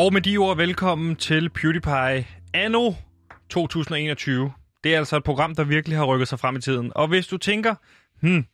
Og med de ord, velkommen til PewDiePie Anno 2021. Det er altså et program, der virkelig har rykket sig frem i tiden. Og hvis du tænker, hmm,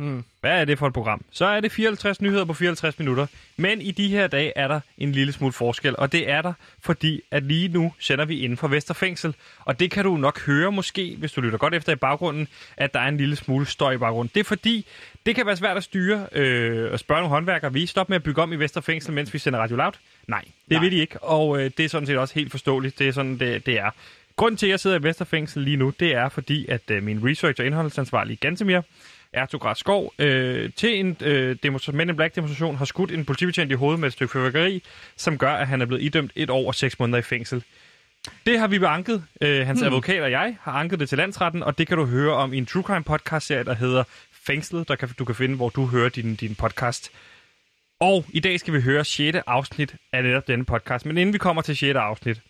Mm. hvad er det for et program? Så er det 54 nyheder på 54 minutter. Men i de her dage er der en lille smule forskel, og det er der, fordi at lige nu sender vi inden for Vesterfængsel. Og det kan du nok høre måske, hvis du lytter godt efter i baggrunden, at der er en lille smule støj i baggrunden. Det er fordi, det kan være svært at styre øh, og spørge nogle håndværkere. Vi stopper med at bygge om i Vesterfængsel, mens vi sender Radio Loud? Nej, det Nej. vil de ikke, og øh, det er sådan set også helt forståeligt. Det er sådan, det, det er. Grunden til, at jeg sidder i Vesterfængsel lige nu, det er fordi, at øh, min research- og indholdsansvarlige Gantemir, Ertograd Skov, øh, til en øh, demonstration, Men in Black demonstration har skudt en politibetjent i hovedet med et stykke fyrværkeri, som gør, at han er blevet idømt et år og seks måneder i fængsel. Det har vi anket. Øh, hans hmm. advokat og jeg har anket det til landsretten, og det kan du høre om i en True Crime podcast-serie, der hedder Fængslet, der kan, du kan finde, hvor du hører din, din podcast. Og i dag skal vi høre 6. afsnit af netop denne podcast. Men inden vi kommer til 6. afsnit,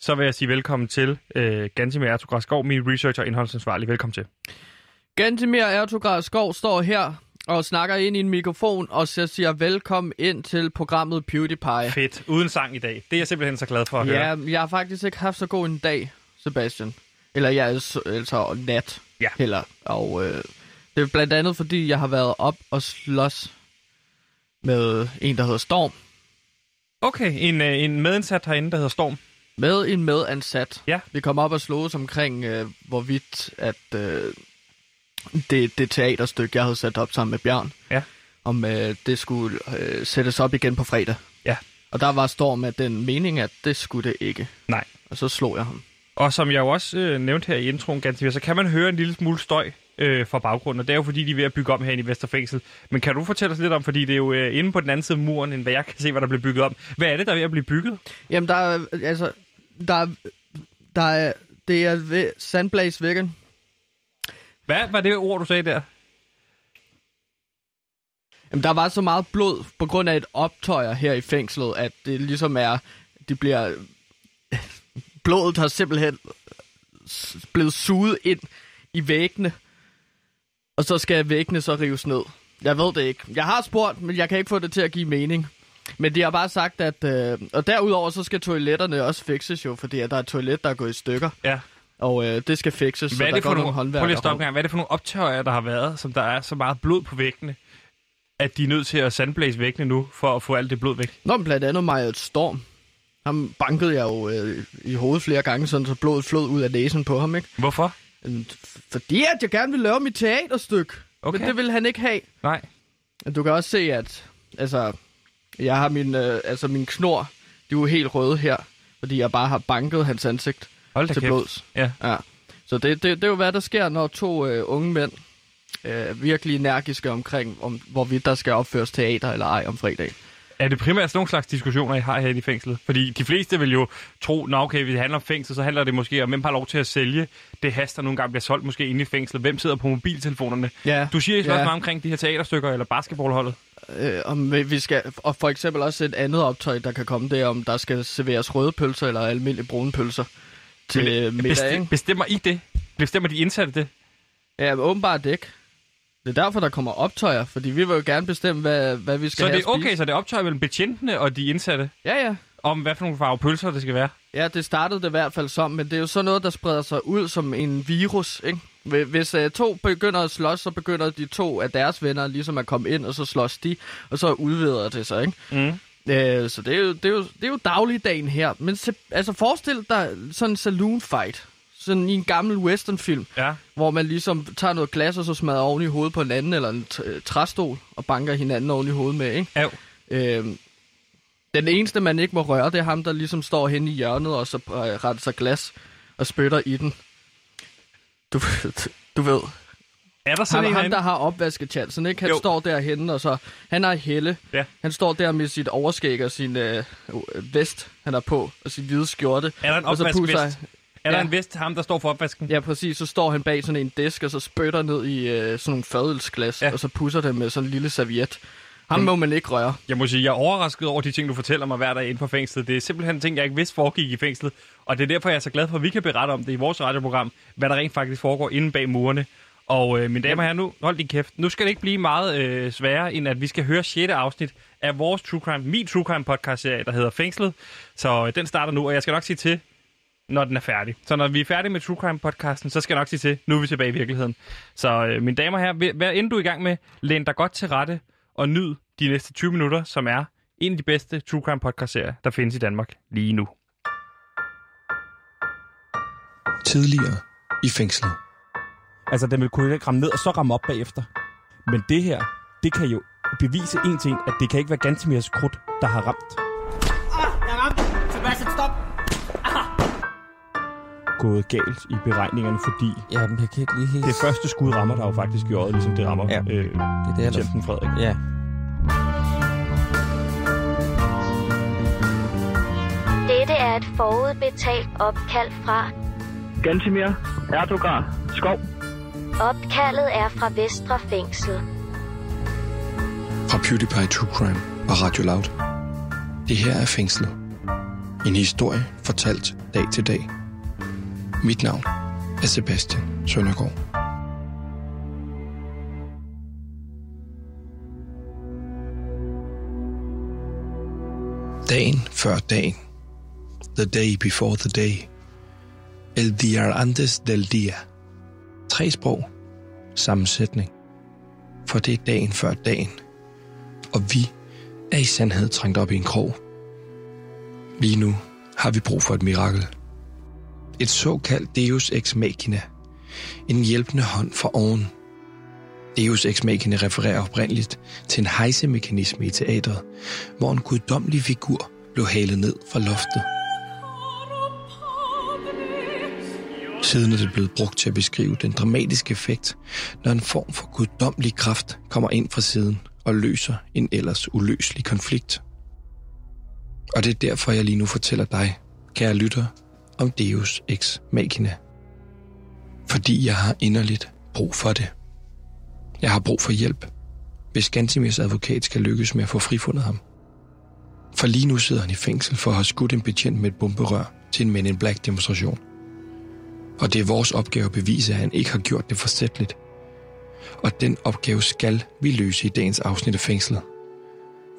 så vil jeg sige velkommen til øh, Gansimir Ertograd Skov, min researcher og indholdsansvarlig. Velkommen til. Gantemir Ertograd Skov står her og snakker ind i en mikrofon, og så siger velkommen ind til programmet PewDiePie. Fedt. Uden sang i dag. Det er jeg simpelthen så glad for at høre. Ja, jeg har faktisk ikke haft så god en dag, Sebastian. Eller jeg er altså, altså nat Ja. heller. Og øh, det er blandt andet, fordi jeg har været op og slås med en, der hedder Storm. Okay, en, øh, en medindsat herinde, der hedder Storm. Med en medansat. Ja. Vi kom op og slås omkring, øh, hvorvidt at øh, det, det teaterstykke, jeg havde sat op sammen med Bjørn, Ja. om øh, det skulle øh, sættes op igen på fredag. Ja. Og der var Storm med den mening, at det skulle det ikke. Nej. Og så slog jeg ham. Og som jeg jo også øh, nævnte her i introen, Gansimir, så kan man høre en lille smule støj øh, fra baggrunden, og det er jo fordi, de er ved at bygge om herinde i Vesterfængsel. Men kan du fortælle os lidt om, fordi det er jo øh, inde på den anden side af muren, end hvad jeg kan se, hvad der bliver bygget om. Hvad er det, der er ved at blive bygget? Jamen, der er, altså, der er, der er, det er ved Sandblaze. Hvad var det ord, du sagde der? Jamen, der var så meget blod på grund af et optøjer her i fængslet, at det ligesom er, de bliver, blodet har simpelthen blevet suget ind i væggene, og så skal væggene så rives ned. Jeg ved det ikke. Jeg har spurgt, men jeg kan ikke få det til at give mening. Men de har bare sagt, at... Øh, og derudover så skal toiletterne også fikses jo, fordi at der er et toilet, der er gået i stykker. Ja. Og øh, det skal fikses, Hvad er så det der for nogle nogle, prøv lige at stoppe gang. Hvad er det for nogle optøjer, der har været, som der er så meget blod på væggene, at de er nødt til at sandblæse væggene nu, for at få alt det blod væk? Nå, men blandt andet mig et storm. Ham bankede jeg jo øh, i hovedet flere gange, sådan så blodet flød ud af næsen på ham, ikke? Hvorfor? F- Fordi at jeg gerne vil lave mit teaterstykke. Okay. Men det vil han ikke have. Nej. Du kan også se, at altså, jeg har min, øh, altså, min knor, de er jo helt røde her, fordi jeg bare har banket hans ansigt Hold da til kæft. blods. Ja. Ja. Så det, det, det er jo, hvad der sker, når to øh, unge mænd øh, virkelig energiske omkring, om, hvorvidt der skal opføres teater eller ej om fredag. Er det primært sådan nogle slags diskussioner, I har her i fængslet? Fordi de fleste vil jo tro, at okay, hvis det handler om fængsel, så handler det måske om, hvem har lov til at sælge det has, der nogle gange bliver solgt måske inde i fængslet. Hvem sidder på mobiltelefonerne? Ja. Du siger I ja. Meget omkring de her teaterstykker eller basketballholdet. Øh, om vi- skal, og for eksempel også et andet optøj, der kan komme, det er, om der skal serveres røde pølser eller almindelige brune pølser øh, middag, Bestem, ikke? bestemmer I det? Bestemmer de indsatte det? Ja, men åbenbart ikke. Det er derfor, der kommer optøjer, fordi vi vil jo gerne bestemme, hvad, hvad vi skal Så have det er okay, så det optøjer mellem betjentene og de indsatte, Ja, ja. om hvad for nogle farve pølser det skal være? Ja, det startede det i hvert fald som, men det er jo sådan noget, der spreder sig ud som en virus, ikke? Hvi- Hvis uh, to begynder at slås, så begynder de to af deres venner ligesom at komme ind, og så slås de, og så udvider det sig, ikke? Mm. Øh, så det er, jo, det, er jo, det er jo dagligdagen her. Men se, altså forestil dig sådan en saloon fight. Sådan i en gammel westernfilm, Ja. hvor man ligesom tager noget glas, og så smadrer oven i hovedet på en anden, eller en t- træstol, og banker hinanden oven i hovedet med, ikke? Av. Øhm, den eneste, man ikke må røre, det er ham, der ligesom står hen i hjørnet, og så øh, retter sig glas og spytter i den. Du, du ved, Er der sådan en ham der har opvaskechansen, ikke? Han Jo. står derhenne, og så... Han har helle. Ja. Han står der med sit overskæg og sin øh, vest, han har på, og sin hvide skjorte. Er der en og så pusser opvaskvest? Er der Ja. en vest, ham der står for opvasken? Ja, præcis. Så står han bag sådan en disk, og så spytter ned i øh, sådan nogle fadelsglas, Ja. og så pusser det med sådan en lille serviet. Ham må man ikke røre. Jeg må sige, jeg er overrasket over de ting, du fortæller mig hver dag inde på fængslet. Det er simpelthen ting, jeg ikke vidste foregik i fængslet. Og det er derfor, jeg er så glad for, at vi kan berette om det i vores radioprogram, hvad der rent faktisk foregår inde bag murene. Og øh, mine damer og herrer, nu hold din kæft. Nu skal det ikke blive meget øh, sværere, end at vi skal høre 6. afsnit af vores True Crime, min True Crime podcast serie, der hedder Fængslet. Så øh, den starter nu, og jeg skal nok sige til, når den er færdig. Så når vi er færdige med True Crime podcasten, så skal jeg nok sige til, nu er vi tilbage i virkeligheden. Så øh, mine damer og herrer, vær inden du er i gang med, læn dig godt til rette og nyd de næste 20 minutter, som er en af de bedste True Crime podcast serier, der findes i Danmark lige nu. Tidligere i fængslet. Altså, den vil kunne ikke ramme ned og så ramme op bagefter. Men det her, det kan jo bevise en ting, at det kan ikke være Gantemirs krudt, der har ramt. Ah, jeg ramte. Sebastian, stop. Gået galt i beregningerne, fordi Ja, men jeg kan ikke lige helt... det første skud rammer der jo faktisk i øjet, ligesom det rammer Ja, øh, det er det, Frederik. Ja. Dette er et forudbetalt opkald fra. Gantimir Erdogan Skov. Opkaldet er fra Vestre Fængsel. Fra PewDiePie True Crime og Radio Loud. Det her er fængslet. En historie fortalt dag til dag. Mit navn er Sebastian Søndergaard. Dagen før dagen. The day before the day. El día antes del día. Tre sprog. Sammensætning. For det er dagen før dagen. Og vi er i sandhed trængt op i en krog. Lige nu har vi brug for et mirakel. Et såkaldt Deus Ex Machina. En hjælpende hånd fra oven. Deus Ex Machina refererer oprindeligt til en hejsemekanisme i teatret, hvor en guddommelig figur blev halet ned fra loftet. Siden er det blevet brugt til at beskrive den dramatiske effekt, når en form for guddommelig kraft kommer ind fra siden og løser en ellers uløselig konflikt. Og det er derfor, jeg lige nu fortæller dig, kære lytter, om Deus Ex Machina. Fordi jeg har inderligt brug for det. Jeg har brug for hjælp, hvis Gantimirs advokat skal lykkes med at få frifundet ham. For lige nu sidder han i fængsel for at have skudt en betjent med et bomberør til en Men in Black demonstration. Og det er vores opgave at bevise, at han ikke har gjort det forsætligt. Og den opgave skal vi løse i dagens afsnit af fængslet.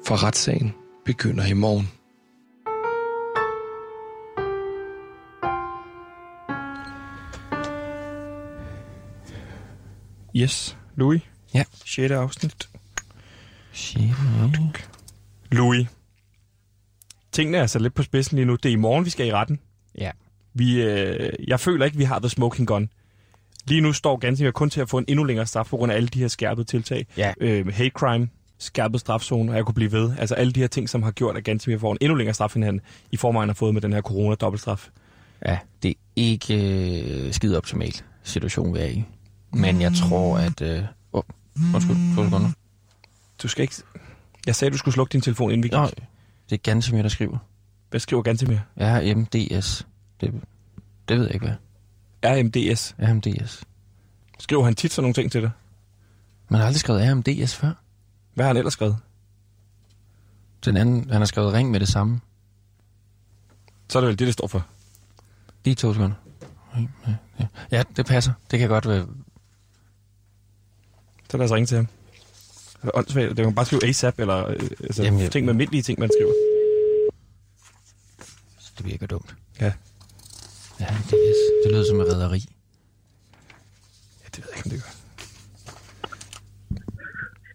For retssagen begynder i morgen. Yes, Louis. Ja. 6. afsnit. Shit, Louis. Tingene er så lidt på spidsen lige nu. Det er i morgen, vi skal i retten. Ja. Vi, øh, jeg føler ikke, vi har the smoking gun. Lige nu står Gansimir kun til at få en endnu længere straf på grund af alle de her skærpede tiltag. Ja. Øh, hate crime, skærpet strafzone, og jeg kunne blive ved. Altså alle de her ting, som har gjort, at Gansimir får en endnu længere straf, end han i forvejen har fået med den her corona-dobbeltstraf. Ja, det er ikke øh, skide optimalt situation, vi er i. Men jeg tror, at... Øh, oh, undskyld, to sekunder. Du skal ikke... Jeg sagde, du skulle slukke din telefon, inden vi gik. Nå, det er Gansimir, der skriver. Hvad skriver Gansimir? RMDS. Det, det ved jeg ikke, hvad. RMDS. RMDS. Skriver han tit sådan nogle ting til dig? Man har aldrig skrevet RMDS før. Hvad har han ellers skrevet? Den anden, han har skrevet ring med det samme. Så er det vel det, det står for. Lige to sekunder. Ja, det passer. Det kan godt være... Så lad os ringe til ham. Det er åndssvagt. Det kan bare skrive ASAP, eller øh, altså, Jamen, jeg- ting med almindelige ting, man skriver. Det virker dumt. Ja. RMDS. Det lyder som et rederi. ja, det ved jeg ikke, om det gør.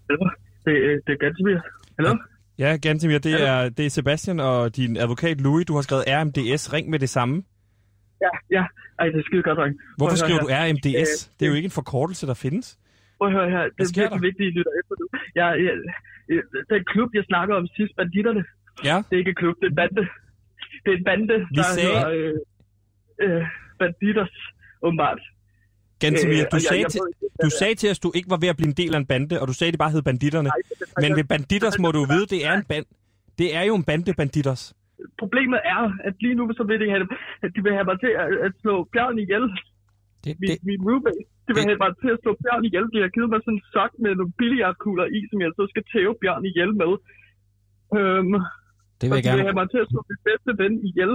Hallo? Det, øh, det er Gantemir. Hallo? Ja, Gantemir, det er, det er Sebastian og din advokat Louis. Du har skrevet RMDS. Ring med det samme. Ja, ja. Ej, det er skide godt, dreng. Hvorfor skriver du. RMDS? Øh, Det er jo ikke en forkortelse, der findes. Prøv at høre her. Det er virkelig vigtigt, I lytter efter nu. Jeg, jeg, jeg, den klub, jeg snakker om sidst, banditterne, Ja. det er ikke en klub, det er en bande. Det er en bande, Vi der sagde- hedder øh, øh, banditters, åbenbart. Gantemir, Øh, du, jeg- sagde jeg til, ikke, hvad du det sagde til os, at du ikke var ved at blive en del af en bande, og du sagde, at de bare hed banditterne. Nej, det er- Men ved banditters må du vide, det er en band. Det er jo en bande banditters. Problemet er, at lige nu så vil de have, at de vil have mig til at, at slå Bjørn ihjel. Det, Min, det, min roommate. De vil det- have mig til at slå Bjørn ihjel. De har givet mig sådan en sok med nogle billiardkugler i, som jeg så skal tæve Bjørn ihjel med. Øhm, det vil jeg de vil gerne... have mig til at slå min bedste ven ihjel.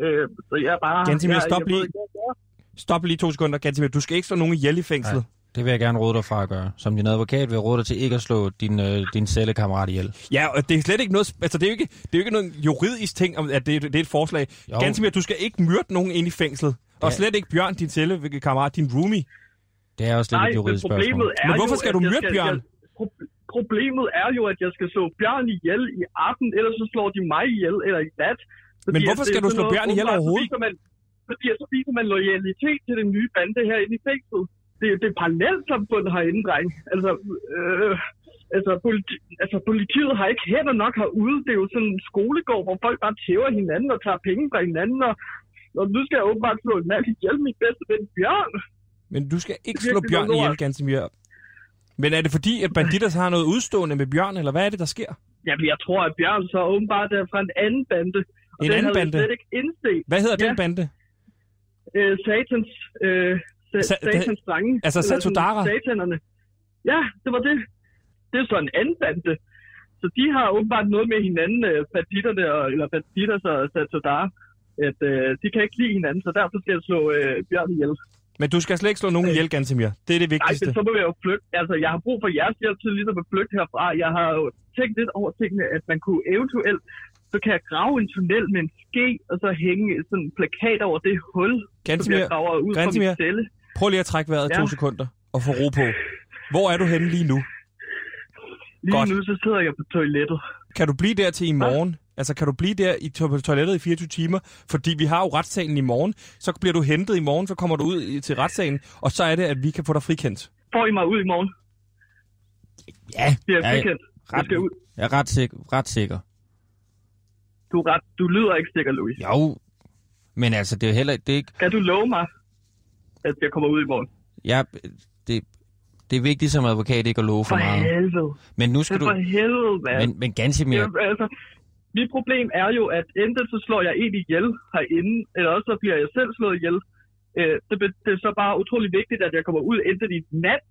Øh, så jeg bare... Gantemir, jeg, stop jeg lige. jeg gør. Stop lige to sekunder, Gantemir. Du skal ikke slå nogen ihjel i fængslet. Det vil jeg gerne råde dig fra at gøre. Som din advokat vil jeg råde dig til ikke at slå din, øh, din cellekammerat ihjel. Ja, og det er slet ikke noget... Altså, det er jo ikke, det er jo ikke noget juridisk ting, om, at det, det er et forslag. Jo. Ganske mere, du skal ikke myrde nogen ind i fængslet. Og Ja. slet ikke Bjørn, din cellekammerat, din roomie. Det er også lidt Nej, et men juridisk problemet spørgsmål. er Men hvorfor jo, skal at du myrde Bjørn? Jeg, problemet er jo, at jeg skal slå Bjørn ihjel i aften, ellers så slår de mig ihjel, eller i nat. Fordi Men hvorfor skal du slå Bjørn ihjel så overhovedet? viser Man, fordi så viser man loyalitet til den nye bande herinde i fængslet. Det, det er parallelsamfund herinde, dreng. Altså, øh, altså, politi, altså, politiet har ikke hænder nok herude. Det er jo sådan en skolegård, hvor folk bare tæver hinanden og tager penge fra hinanden. Og, og nu skal jeg åbenbart slå en mand ihjel, min bedste ven Bjørn. Men du skal ikke slå Bjørn ihjel. Gansimir. Men er det fordi, at Banditas har noget udstående med Bjørn, eller hvad er det, der sker? Jamen, jeg tror, at Bjørn så åbenbart er fra en anden bande. Og En den anden bande? slet ikke indset. Hvad hedder Ja. den bande? Øh, satans, øh, sa- Sa- satans drenge. altså Satudara? Satanerne. Ja, det var det. Det er så en anden bande. Så de har åbenbart noget med hinanden, øh, banditterne, og, eller banditter og Satudara. At øh, de kan ikke lide hinanden, så derfor skal jeg slå øh, Bjørn ihjel. Men du skal slet ikke slå nogen ihjel, Gansimir. Det er det Nej, vigtigste. men så må jeg jo flygte. Altså, jeg har brug for jeres hjælp til ligesom at flygte herfra. Jeg har jo tænkt lidt over tingene, at man kunne eventuelt, så kan jeg grave en tunnel med en ske, og så hænge sådan en plakat over det hul, som Gansimir, jeg graver ud Gansimir. fra min celle. Prøv lige at trække vejret Ja. to sekunder og få ro på. Hvor er du henne lige nu? Lige Godt. nu, så sidder jeg på toilettet. Kan du blive der til i morgen? Altså, kan du blive der i to- på toilettet i 24 timer? Fordi vi har jo retssalen i morgen. Så bliver du hentet i morgen, så kommer du ud til retssalen, og så er det, at vi kan få dig frikendt. Får I mig ud i morgen? Ja, Det er ja, frikendt. Jeg ret, skal ud. jeg er ret sikker. Ret sikker. Du, er ret, du lyder ikke sikker, Louis. Jo, men altså, det er heller det er ikke... Kan du love mig, at jeg kommer ud i morgen? Jeg, det, det er vigtigt som advokat ikke at love for For meget. helvede. Men nu skal er du... for helvede, mand. Men, men Gansimir, Ja, altså, mit problem er jo, at enten så slår jeg en ihjel herinde, eller også så bliver jeg selv slået ihjel. Øh, det, det er så bare utrolig vigtigt, at jeg kommer ud enten i nat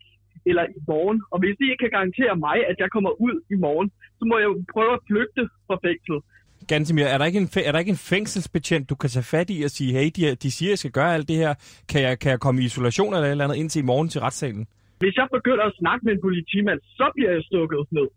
eller i morgen. Og hvis I ikke kan garantere mig, at jeg kommer ud i morgen, så må jeg jo prøve at flygte fra fængslet. Gansimir, er der, ikke en, er der ikke en fængselsbetjent, du kan tage fat i og sige, hey, de, de siger, jeg skal gøre alt det her. Kan jeg, kan jeg komme i isolation eller et eller andet indtil i morgen til retssalen? Hvis jeg begynder at snakke med en politimand, så bliver jeg stukket ned.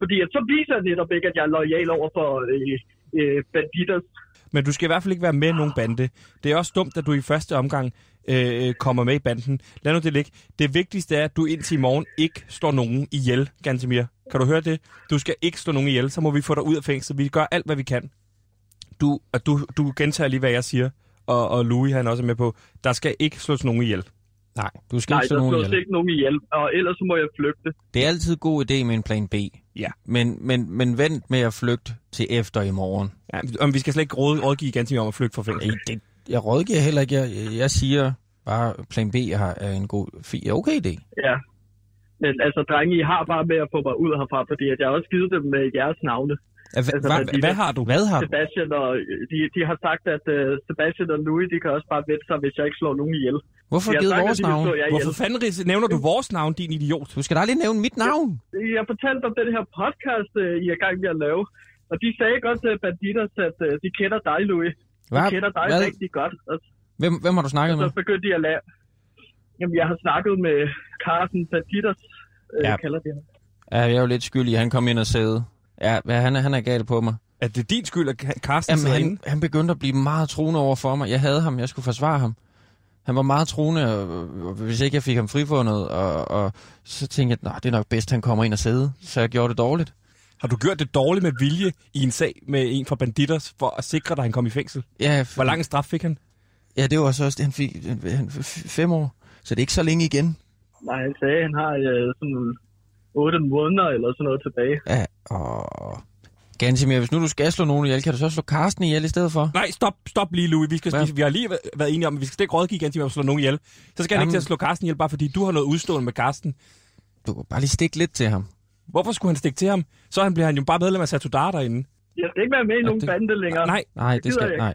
Fordi at så viser jeg netop ikke, at jeg er lojal over for øh, øh, banditers men du skal i hvert fald ikke være med i nogen bande. Det er også dumt, at du i første omgang øh, kommer med i banden. Lad nu det ligge. Det vigtigste er, at du indtil i morgen ikke slår nogen ihjel, Gantemir. Kan du høre det? Du skal ikke slå nogen ihjel, så må vi få dig ud af fængslet. Vi gør alt, hvad vi kan. Du, og du, du gentager lige, hvad jeg siger. Og, og Louis han er også med på. Der skal ikke slås nogen ihjel nej, du skal Nej, ikke slå nogen ihjel. ikke nogen ihjel, og ellers så må jeg flygte. Det er altid en god idé med en plan B. Ja. Men, men, men vent med at flygte til efter i morgen. Ja, om vi skal slet ikke råd, rådgive Gantemir om at flygte fra fængslet. Nej, det, jeg rådgiver heller ikke. Jeg, jeg siger bare, plan B har, er en god, okay idé. Ja. Men altså, drenge, I har bare med at få mig ud herfra, fordi at jeg har også givet dem med jeres navne. Altså, Altså, hva, hvad de- Hvad har du? hvad har? Sebastian og de, de har sagt, at uh, Sebastian og Louis, de kan også bare vente sig, hvis jeg ikke slår nogen ihjel. Hvorfor De har givet sagt, vores de navn? Hvorfor fanden nævner du vores navn, din idiot? Du skal da aldrig nævne mit navn. Jeg fortalte om den her podcast, uh, I er gang med at lave. Og de sagde godt til Banditas, at uh, de kender dig, Louis. De Hvad? kender dig Hvad? rigtig godt. Og Hvem, hvem har du snakket med? så begyndte de at lave... Jamen, jeg har snakket med Carsten Banditas, uh, Ja. ja. kalder det. Ja, jeg er jo lidt skyldig, at han kom ind og sagde. Ja, hvad, han, er, han er gal på mig. Er det din skyld, at Carsten Jamen, han, inde? han begyndte at blive meget truende over for mig. Jeg havde ham, jeg skulle forsvare ham. Han var meget truende, og, og hvis ikke jeg fik ham frifundet, og, og så tænkte jeg, at det er nok bedst, han kommer ind og sidde. Så jeg gjorde det dårligt. Har du gjort det dårligt med vilje i en sag med en fra Banditters, for at sikre dig, at han kom i fængsel? Ja, Hvor lang straf fik han? Ja, det var så også det, han fik. Han, fem år. Så det er ikke så længe igen. Nej, han sagde, at han har uh, sådan 8 måneder eller sådan noget tilbage. Ja, og... Gansimir, hvis nu du skal slå nogen ihjel, kan du så slå Karsten ihjel i stedet for? Nej, stop, stop lige, Louis. Vi, skal, Hvad? vi, har lige væ- været enige om, at vi skal ikke rådgive igen til at slå nogen ihjel. Så skal han Jamen- ikke til at slå Carsten ihjel, bare fordi du har noget udstående med Carsten. Du kan bare lige stikke lidt til ham. Hvorfor skulle han stikke til ham? Så han bliver han jo bare medlem af Satudar derinde. Jeg skal ikke være med i nogen det- bande længere. Nej, Nej, det skal... jeg ikke. Nej.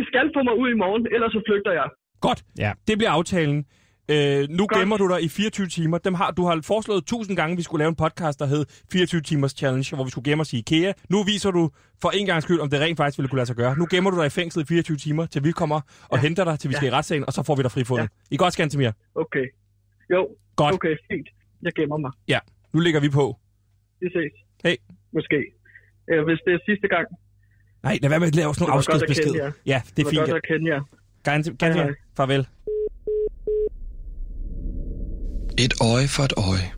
I skal få mig ud i morgen, ellers så flygter jeg. godt. Ja. Det bliver aftalen. Øh, nu Godt. gemmer du dig i 24 timer. Dem har, du har foreslået tusind gange, at vi skulle lave en podcast, der hed 24 timers challenge, hvor vi skulle gemme os i IKEA. Nu viser du for en gang skyld, om det rent faktisk ville kunne lade sig gøre. Nu gemmer du dig i fængslet i 24 timer, til vi kommer og ja. henter dig, til vi skal i retssagen, og så får vi dig frifundet. Ja. I godt, Skantemir. Okay. Jo, Godt. okay, fint. Jeg gemmer mig. Ja, nu ligger vi på. Vi ses. Hej. Måske. Øh, hvis det er sidste gang, Nej, lad være med at lave sådan nogle Det var godt jer. Ja, det det er var fint. godt Ja. at kende jer. Ganske, ganske, farvel. Et øje for et øje.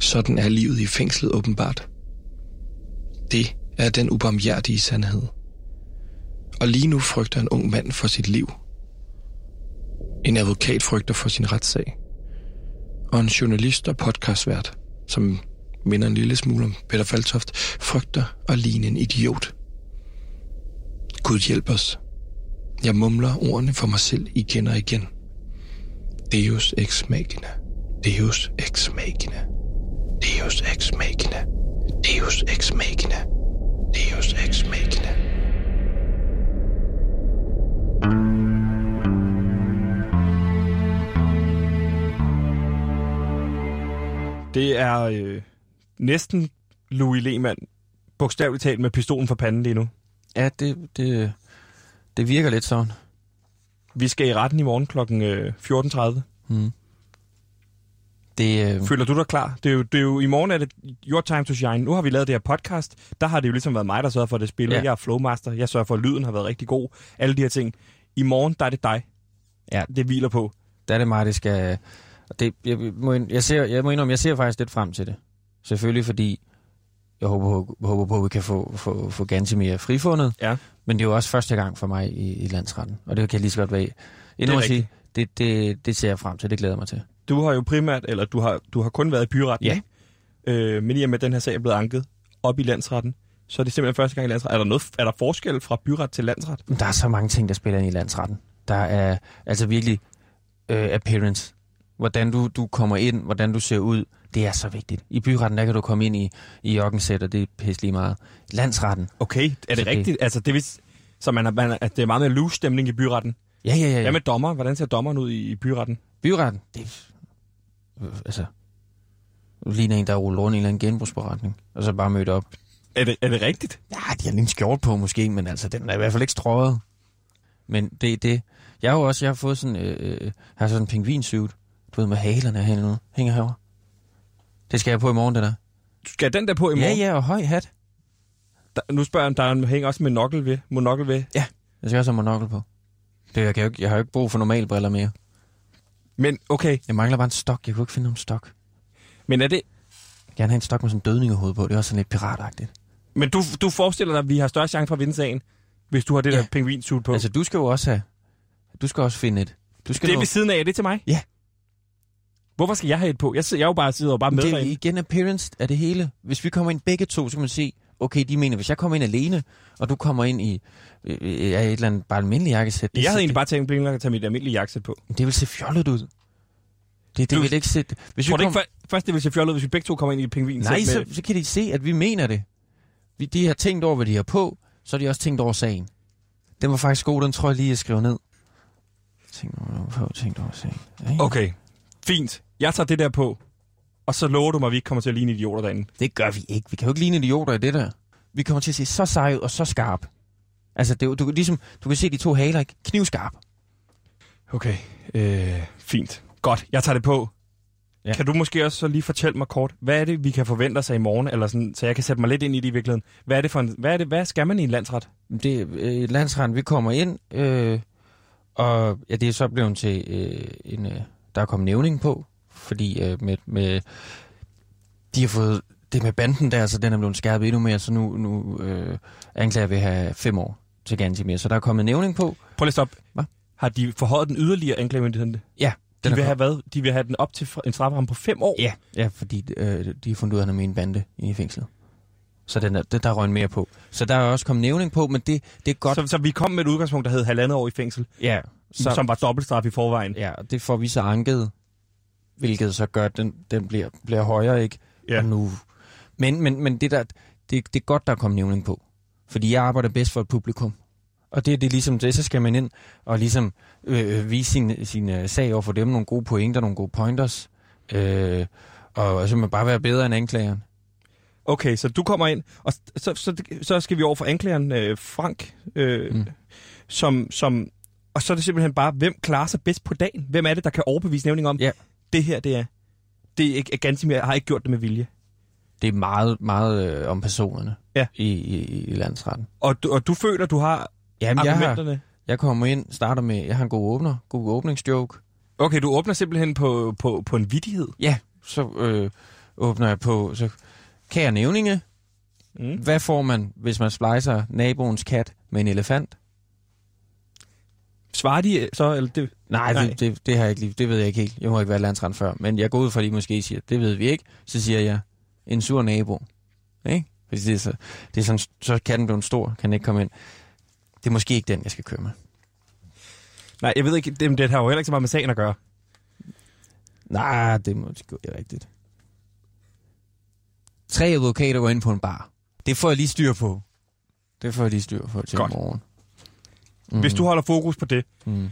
Sådan er livet i fængslet åbenbart. Det er den ubarmhjertige sandhed. Og lige nu frygter en ung mand for sit liv. En advokat frygter for sin retssag. Og en journalist og podcastvært, som minder en lille smule om Peter Faltoft, frygter at ligne en idiot. Gud hjælp os. Jeg mumler ordene for mig selv igen og igen. Deus ex machina. Deus ex machina. Deus ex machina. Deus ex machina. Deus ex machina. Det er øh, næsten Louis Lehmann, bogstaveligt talt med pistolen for panden lige nu. Ja, det, det, det virker lidt sådan. Vi skal i retten i morgen kl. Øh, 14.30. Hmm. Det, øh, Føler du dig klar? Det er, jo, det er jo, I morgen er det your time to shine. Nu har vi lavet det her podcast. Der har det jo ligesom været mig, der sørger for, at det spiller. Ja. Jeg er flowmaster. Jeg sørger for, at lyden har været rigtig god. Alle de her ting. I morgen, der er det dig. Ja. Det hviler på. der er det mig, det skal... Det, jeg, må, jeg, ser, jeg må indrømme, jeg ser faktisk lidt frem til det. Selvfølgelig fordi, jeg håber, på- håber på, at vi kan få, få, få Gantemir frifundet. Ja. Men det er jo også første gang for mig i, i landsretten. Og det kan jeg lige så godt være endnu at sige. Det, det, det ser jeg frem til, det glæder jeg mig til. Du har jo primært, eller du har, du har kun været i byretten. Ja. Øh, men i og med, at den her sag er blevet anket op i landsretten, så er det simpelthen første gang i landsretten. Er der, noget, er der forskel fra byret til landsret? Der er så mange ting, der spiller ind i landsretten. Der er altså virkelig øh, appearance. Hvordan du, du kommer ind, hvordan du ser ud, det er så vigtigt. I byretten, der kan du komme ind i, i joggensæt, og det er pisse lige meget. Landsretten, Okay, er det Så det- rigtigt? Altså, det, vil, så man, er, man, at det er meget mere loose stemning i byretten. ja, ja, ja. ja. Hvad med dommer? Hvordan ser dommeren ud i, i byretten? Byretten, det Altså... Du ligner en, der er rullet rundt i en eller anden genbrugsberetning, og så bare mødt op. Er det, er det rigtigt? Ja, de har lige en skjort på måske, men altså, den er i hvert fald ikke strøget. Men det er det. Jeg har jo også jeg har fået sådan, øh, øh, har sådan en pingvinsuit, du ved, med halerne her nu, hænger herovre. Det skal jeg på i morgen, det der. Skal den der på i Ja, morgen? ja, og høj hat. Der, nu spørger jeg, om der er hænger også med nokkel ved. Monokkel ved. Jeg skal også have monokkel på. Det, jeg, kan jo ikke, jeg har jo ikke brug for normale briller mere. Men okay, Jeg mangler bare en stok. Jeg kunne ikke finde nogen stok. men er det... Jeg gerne have en stok med sådan en dødningehoved på. Det er også sådan lidt piratagtigt. Men du, du forestiller dig, at vi har større chance for at vinde sagen, hvis du har det Ja. der pingvinsuit på. Altså, du skal jo også have... Du skal også finde et. Du skal det er ved siden af. Er det til mig? Ja. Hvorfor skal jeg have et på? Jeg, sidder, jeg er jo bare sidder og bare med det er igen appearance af det hele. Hvis vi kommer ind begge to, så kan man se, okay, de mener, hvis jeg kommer ind alene, og du kommer ind i øh, øh, et eller andet bare almindeligt jakkesæt. Jeg havde egentlig bare tænkt mig at tage mit almindelige jakkesæt på. Det, vil se fjollet ud. Det, det Du- vil ikke se... Hvis Tror vi ikke kom... for, først, det vil se fjollet ud, hvis vi begge to kommer ind i et pingvin? Nej, så, så kan de se, at vi mener det. Vi, de har tænkt over, hvad de har på, så har de også tænkt over sagen. Den var faktisk god, den tror jeg lige, jeg skriver ned. Tænk over, på, tænkt over sagen. Ja, Okay, fint. Jeg tager det der på, og så lover du mig, at vi ikke kommer til at ligne idioter derinde. Det gør vi ikke. Vi kan jo ikke ligne idioter i det der. Vi kommer til at se så sej ud og så skarp. Altså, det, du, kan ligesom, du kan se de to haler, ikke? Knivskarp. Okay, øh, fint. Godt, jeg tager det på. Ja. Kan du måske også så lige fortælle mig kort, hvad er det, vi kan forvente os af i morgen, eller sådan, så jeg kan sætte mig lidt ind i det i virkeligheden. Hvad er det for en, hvad, er det, hvad skal man i en landsret? Det er øh, landsretten, vi kommer ind, øh, og ja, det er så blevet til øh, en, øh, der er kommet nævning på, fordi øh, med, med, de har fået det med banden der, så den er blevet skærpet endnu mere, så nu, nu øh, anklager vi have fem år til Gantimir. Så der er kommet nævning på. Prøv lige at stoppe. Hvad? Har de forhøjet den yderligere anklagemyndigheden? Ja, De vil, have hvad? de vil have den op til en strafferamme på fem år? Ja, ja fordi øh, de har fundet ud af, at han er med i en bande i fængslet. Så den er, der røg mere på. Så der er også kommet nævning på, men det, det er godt. Så, så vi kom med et udgangspunkt, der hed halvandet år i fængsel, ja, så... som var dobbeltstraf i forvejen. ja, det får vi så anket, hvilket så gør, at den, den bliver, bliver højere, ikke? Ja. Og nu, men men, men det, der, det, det er godt, der er kommet nævning på. Fordi jeg arbejder bedst for et publikum. Og det, det er ligesom det, så skal man ind og ligesom øh, vise sin, sin øh, sag over for dem, nogle gode pointer, nogle gode pointers. Øh, og, så man bare være bedre end anklageren. Okay, så du kommer ind, og så, så, så skal vi over for anklageren øh, Frank, øh, mm. som, som, og så er det simpelthen bare, hvem klarer sig bedst på dagen? Hvem er det, der kan overbevise nævning om? Ja. Det her det er. Det er ikke, at Gansimir har ikke gjort det med vilje. Det er meget, meget øh, om personerne Ja. i, i, i landsretten. Og du, og du føler, du har Jamen, jeg, har, argumenterne? jeg kommer ind, starter med, jeg har en god åbner, god åbningsjoke. Okay, du åbner simpelthen på, på, på en vidighed. Ja, så øh, åbner jeg på, så kære nævninge, Mm. hvad får man, hvis man splicer naboens kat med en elefant? Svarer de øh, så? Eller det? Nej, Nej. det, det, det, har jeg ikke lige, det ved jeg ikke helt. Jeg må ikke være landsret før. Men jeg går ud fra, at de måske siger, det ved vi ikke. Så siger jeg, en sur nabo. Ikke? Fordi det er, så, det er sådan, så kan den blive stor, kan den ikke komme ind. Det er måske ikke den, jeg skal køre med. Nej, jeg ved ikke, det, det har jo heller ikke så meget med sagen at gøre. Nej, det må sgu ikke rigtigt. Tre advokater går ind på en bar. Det får jeg lige styr på. Det får jeg lige styr på til Godt. i morgen. Mm. Hvis du holder fokus på det, Mm.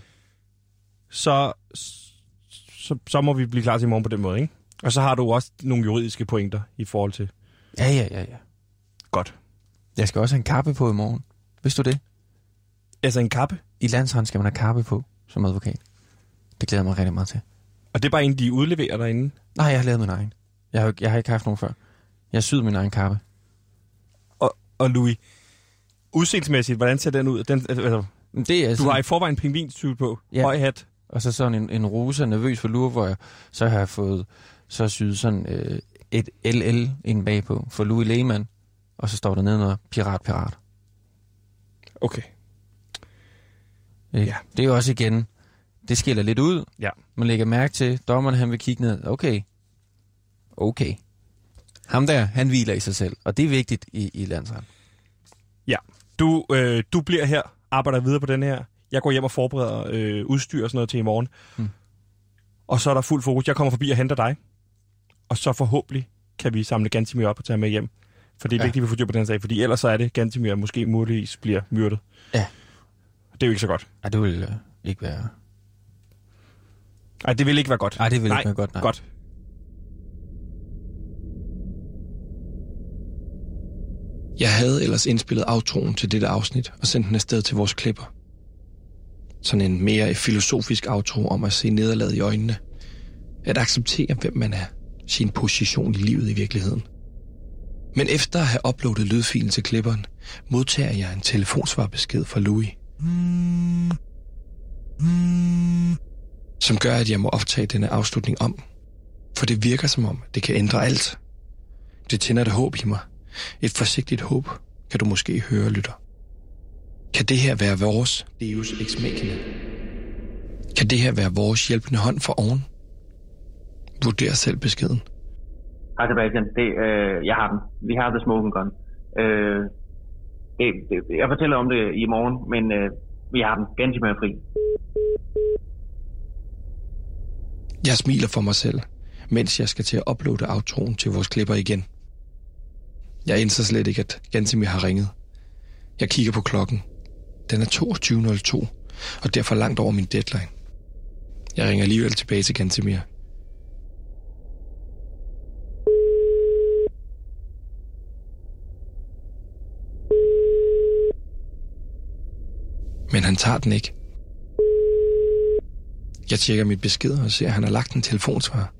så, så, så må vi blive klar til i morgen på den måde, ikke? Og så har du også nogle juridiske pointer i forhold til... Ja, ja, ja, ja. Godt. Jeg skal også have en kappe på i morgen. Vidste du det? Altså en kappe, I landsretten skal man have kappe på som advokat. Det glæder jeg mig rigtig meget til. og det er bare en, de udleverer derinde. Nej, jeg har lavet min egen. Jeg har, jeg har ikke haft nogen før. Jeg syet min egen kappe. Og, og Louis, udseendsmæssigt, hvordan ser den ud? Den, altså, Det er du har i forvejen en pingvinstyl på, Ja. ja. høj hat. Og så sådan en, en rosa nervøs for lure, hvor jeg så har jeg fået så syet sådan øh, et LL ind bagpå for Louis Lehmann. Og så står der nedenunder pirat, pirat. Okay. Ikke? Ja. Det er jo også igen, det skiller lidt ud. Ja. Man lægger mærke til, dommeren han vil kigge ned. Okay. Okay. Ham der, han hviler i sig selv. Og det er vigtigt i, i landsret. Ja. Du, øh, du bliver her, arbejder videre på den her. Jeg går hjem og forbereder øh, udstyr og sådan noget til i morgen. Mm. Og så er der fuld fokus. Jeg kommer forbi og henter dig. Og så forhåbentlig kan vi samle Gantimir op og tage med hjem. For det er Ja. ja. vigtigt, at vi får styr på den sag. Fordi ellers så er det, Gantimir måske muligvis bliver myrdet. Ja. Det er jo ikke så godt. Ej, det vil øh, ikke være... Nej, det vil ikke være godt. Ej, det vil nej, ikke være godt, nej. Godt. Jeg havde ellers indspillet outroen til dette afsnit og sendt den afsted til vores klipper. Sådan en mere filosofisk outro om at se nederlaget i øjnene. At acceptere, hvem man er. Sin position i livet i virkeligheden. Men efter at have uploadet lydfilen til klipperen, modtager jeg en telefonsvarbesked fra Louis. Som gør, at jeg må optage denne afslutning om. For det virker som om, det kan ændre alt. Det tænder et håb i mig. Et forsigtigt håb, kan du måske høre, lytter. Kan det her være vores Deus Ex Machina? Kan det her være vores hjælpende hånd for oven? Vurder selv beskeden. Hej Sebastian, det, øh, jeg har den. Vi har The Smoking Gun. Øh, det, det, jeg fortæller om det i morgen, men øh, vi har den. Ganske med fri. Jeg smiler for mig selv, mens jeg skal til at uploade outroen til vores klipper igen. Jeg indser slet ikke, at Gansimir har ringet. Jeg kigger på klokken. Den er 22.02, og derfor langt over min deadline. Jeg ringer alligevel tilbage til Gansimir. Men han tager den ikke. Jeg tjekker mit besked og ser, at han har lagt en telefonsvar.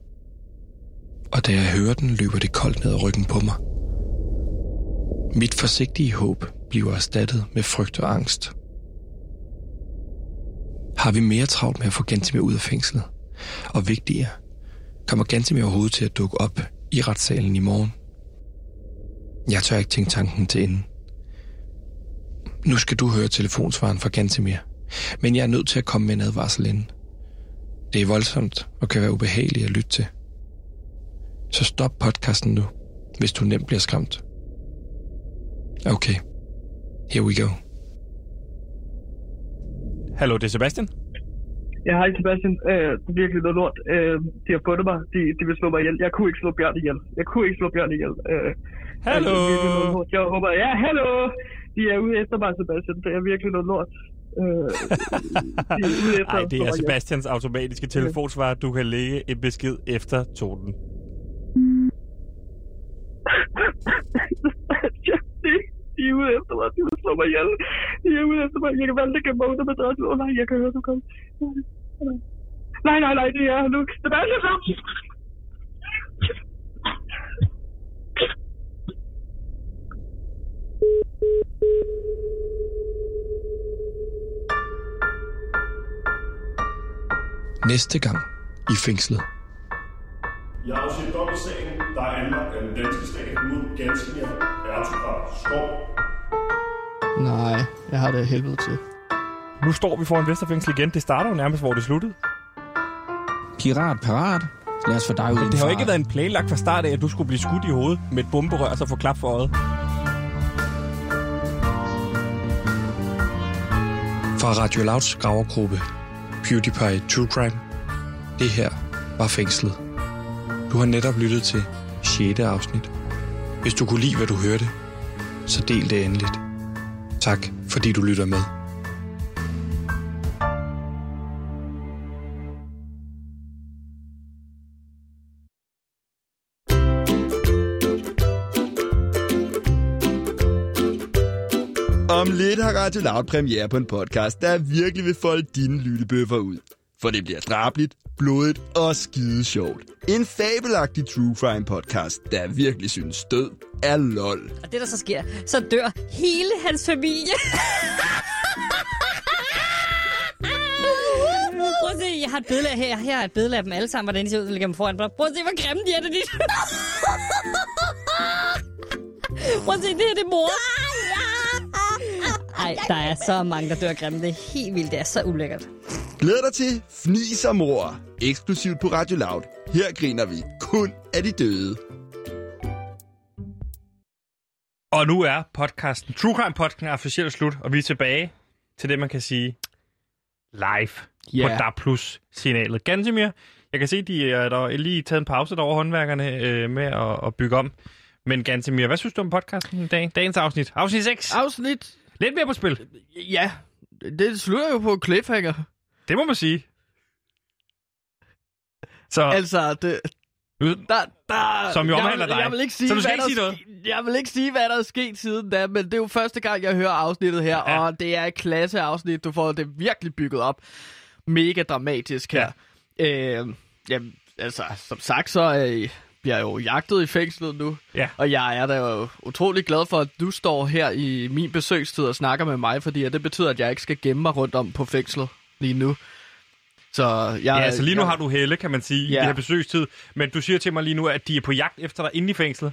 Og da jeg hører den, løber det koldt ned ad ryggen på mig. Mit forsigtige håb bliver erstattet med frygt og angst. Har vi mere travlt med at få Gantimir ud af fængslet? Og vigtigere, kommer Gantimir overhovedet til at dukke op i retssalen i morgen? Jeg tør ikke tænke tanken til enden. Nu skal du høre telefonsvaren fra Gantimir, men jeg er nødt til at komme med en advarsel inden. Det er voldsomt og kan være ubehageligt at lytte til. Så stop podcasten nu, hvis du nemt bliver skræmt. Okay, here we go. Hallo, det er Sebastian. Ja, hej Sebastian. Øh, det er virkelig noget lort. Øh, de har fundet mig. De, de vil slå mig ihjel. Jeg kunne ikke slå Bjørn ihjel. Jeg kunne ikke slå Bjørn ihjel. Øh, Hallo. altså, er noget lort. Jeg håber, ja, hallo! De er ude efter mig, Sebastian. Det er virkelig noget lort. Øh, de er ude efter Nej, at det er mig ihjel. Sebastians automatiske telefonsvar. Du kan lægge en besked efter tonen. De, er ude efter mig. De vil slå mig ihjel. De er ude efter mig. Jeg kan valgte at gemme mig under madrassen. Åh oh, nej, jeg kan høre, du kom. Nej, nej, nej, det er nu. Sebastian, kom! Næste gang i fængslet. Jeg har set dom i sagen, der er anlagt af den danske stat mod Gansimir Ertugrat Skov. Nej, jeg har det helvede til. Nu står vi foran Vesterfængsel igen. Det starter jo nærmest, hvor det sluttede. Pirat parat. Lad os få dig ud Men det har jo ikke været en planlagt fra start af, at du skulle blive skudt i hovedet med et bomberør og så få klap for øjet. Fra Radio Louds gravergruppe PewDiePie True Crime. Det her var fængslet. Du har netop lyttet til 6. afsnit. Hvis du kunne lide, hvad du hørte, så del det endeligt. Tak, fordi du lytter med. Om lidt har Radio Loud premiere på en podcast, der virkelig vil folde dine lyttebøffer ud. For det bliver drabligt, blodigt og skide sjovt. En fabelagtig true crime podcast, der virkelig synes død er lol. Og det, der så sker, så dør hele hans familie. Prøv at se, jeg har et billede af her. Her er et billede af dem alle sammen, hvordan de ser ud, ligger dem foran. Prøv at se, hvor grimme de er, det dit. Prøv at se, det her det er mor. Ej, der er så mange, der dør grimme. Det er helt vildt. Det er så ulækkert. Glæd dig til Fnis og Mor, eksklusivt på Radio Loud. Her griner vi kun af de døde. Og nu er podcasten, True Crime podcasten er officielt slut, og vi er tilbage til det, man kan sige live Ja. på DAB Plus signalet. Gansimir, jeg kan se, de er der er lige taget en pause derovre håndværkerne øh, med at, at bygge om. Men Gansimir, hvad synes du om podcasten i dag? Dagens afsnit. Afsnit 6. Afsnit? Lidt mere på spil. Ja, det slutter jo på cliffhanger. Det må man sige. Så Altså, det... Der, der, Som jo omhandler dig. Jeg vil ikke sige, Så du skal ikke sige noget? Jeg vil ikke sige, hvad der er sket siden da, men det er jo første gang, jeg hører afsnittet her, ja. og det er et klasse afsnit. Du får det virkelig bygget op. Mega dramatisk her. Ja. Øh, jamen, altså, som sagt, så øh, bliver jo jagtet i fængslet nu. Ja. Og jeg er da jo utrolig glad for, at du står her i min besøgstid og snakker med mig, fordi det betyder, at jeg ikke skal gemme mig rundt om på fængslet lige nu. Så jeg, ja, altså lige nu jeg, har du helle, kan man sige, i Ja. det her besøgstid. Men du siger til mig lige nu, at de er på jagt efter dig inde i fængslet.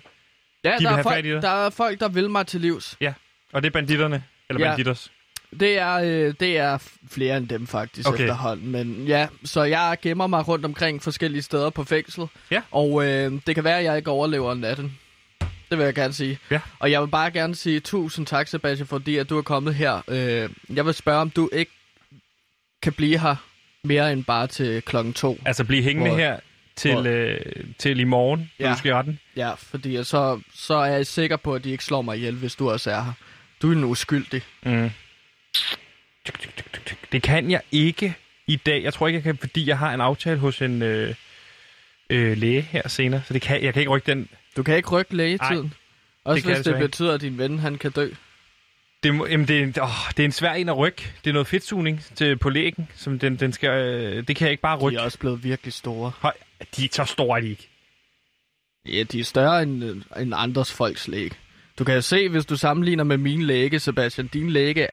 Ja, vil der, er folk, i der er folk, der vil mig til livs. Ja, og det er banditterne. Eller Ja. banditters. Det er, øh, det er flere end dem faktisk Okay. efterhånden. Men ja, så jeg gemmer mig rundt omkring forskellige steder på fængslet. Ja. Og øh, det kan være, at jeg ikke overlever natten. Det vil jeg gerne sige. Ja. Og jeg vil bare gerne sige tusind tak, Sebastian, fordi at du er kommet her. Øh, jeg vil spørge, om du ikke kan blive her mere end bare til klokken to. Altså blive hængende Hvor- her til, hvor- øh, til i morgen, når Ja. du skal retten. Ja, fordi så, så er jeg sikker på, at de ikke slår mig ihjel, hvis du også er her. Du er en uskyldig. Mm. Det kan jeg ikke i dag. Jeg tror ikke, jeg kan, fordi jeg har en aftale hos en øh, øh, læge her senere. Så det kan, jeg kan ikke rykke den. Du kan ikke rykke lægetiden. Også kan jeg hvis det ikke. betyder, at din ven han kan dø. Det, må, jamen, det, er, en- åh, det er en svær en at rykke. Det er noget fedtsugning til, på lægen. Som den, den skal, øh, det kan jeg ikke bare De rykke. er også blevet virkelig store. Høj, de, så store er de ikke. Ja, de er større end, øh, end andres folks læge. Du kan jo se, hvis du sammenligner med mine læge, Sebastian. Din læge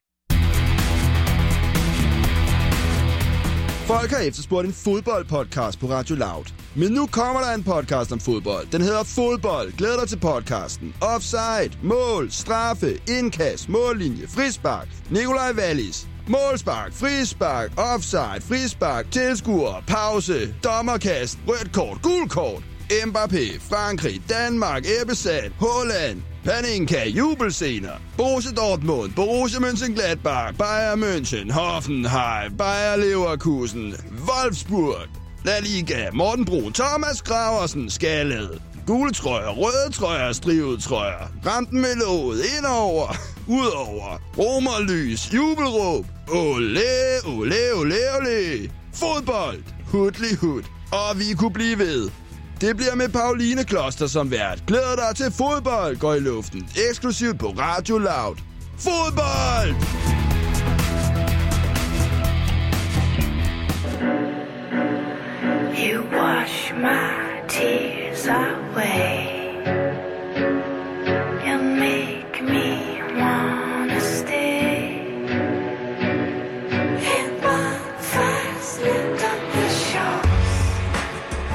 Folk har efterspurgt en fodboldpodcast på Radio Loud. Men nu kommer der en podcast om fodbold. Den hedder Fodbold. Glæder dig til podcasten. Offside, mål, straffe, indkast, mållinje, frispark. Nikolaj Wallis. Målspark, frispark, offside, frispark, tilskuer, pause, dommerkast, rødt kort, gul kort. Mbappé, Frankrig, Danmark, Ebbesat, Holland, Paninka, jubelscener. Borussia Dortmund, Borussia Mönchengladbach, Bayern München, Hoffenheim, Bayer Leverkusen, Wolfsburg. La Liga, Morten Brun, Thomas Graversen, Skallet. Gule trøjer, røde trøjer, strivet trøjer. Rampen med låget, indover, udover. Romerlys, jubelråb. Ole, ole, ole, ole. Fodbold, hudlig hud. Og vi kunne blive ved. Det bliver med Pauline Kloster som vært. Glæder dig til fodbold går i luften. Eksklusivt på Radio Loud. Fodbold! You wash my tears away. You make me wanna stay.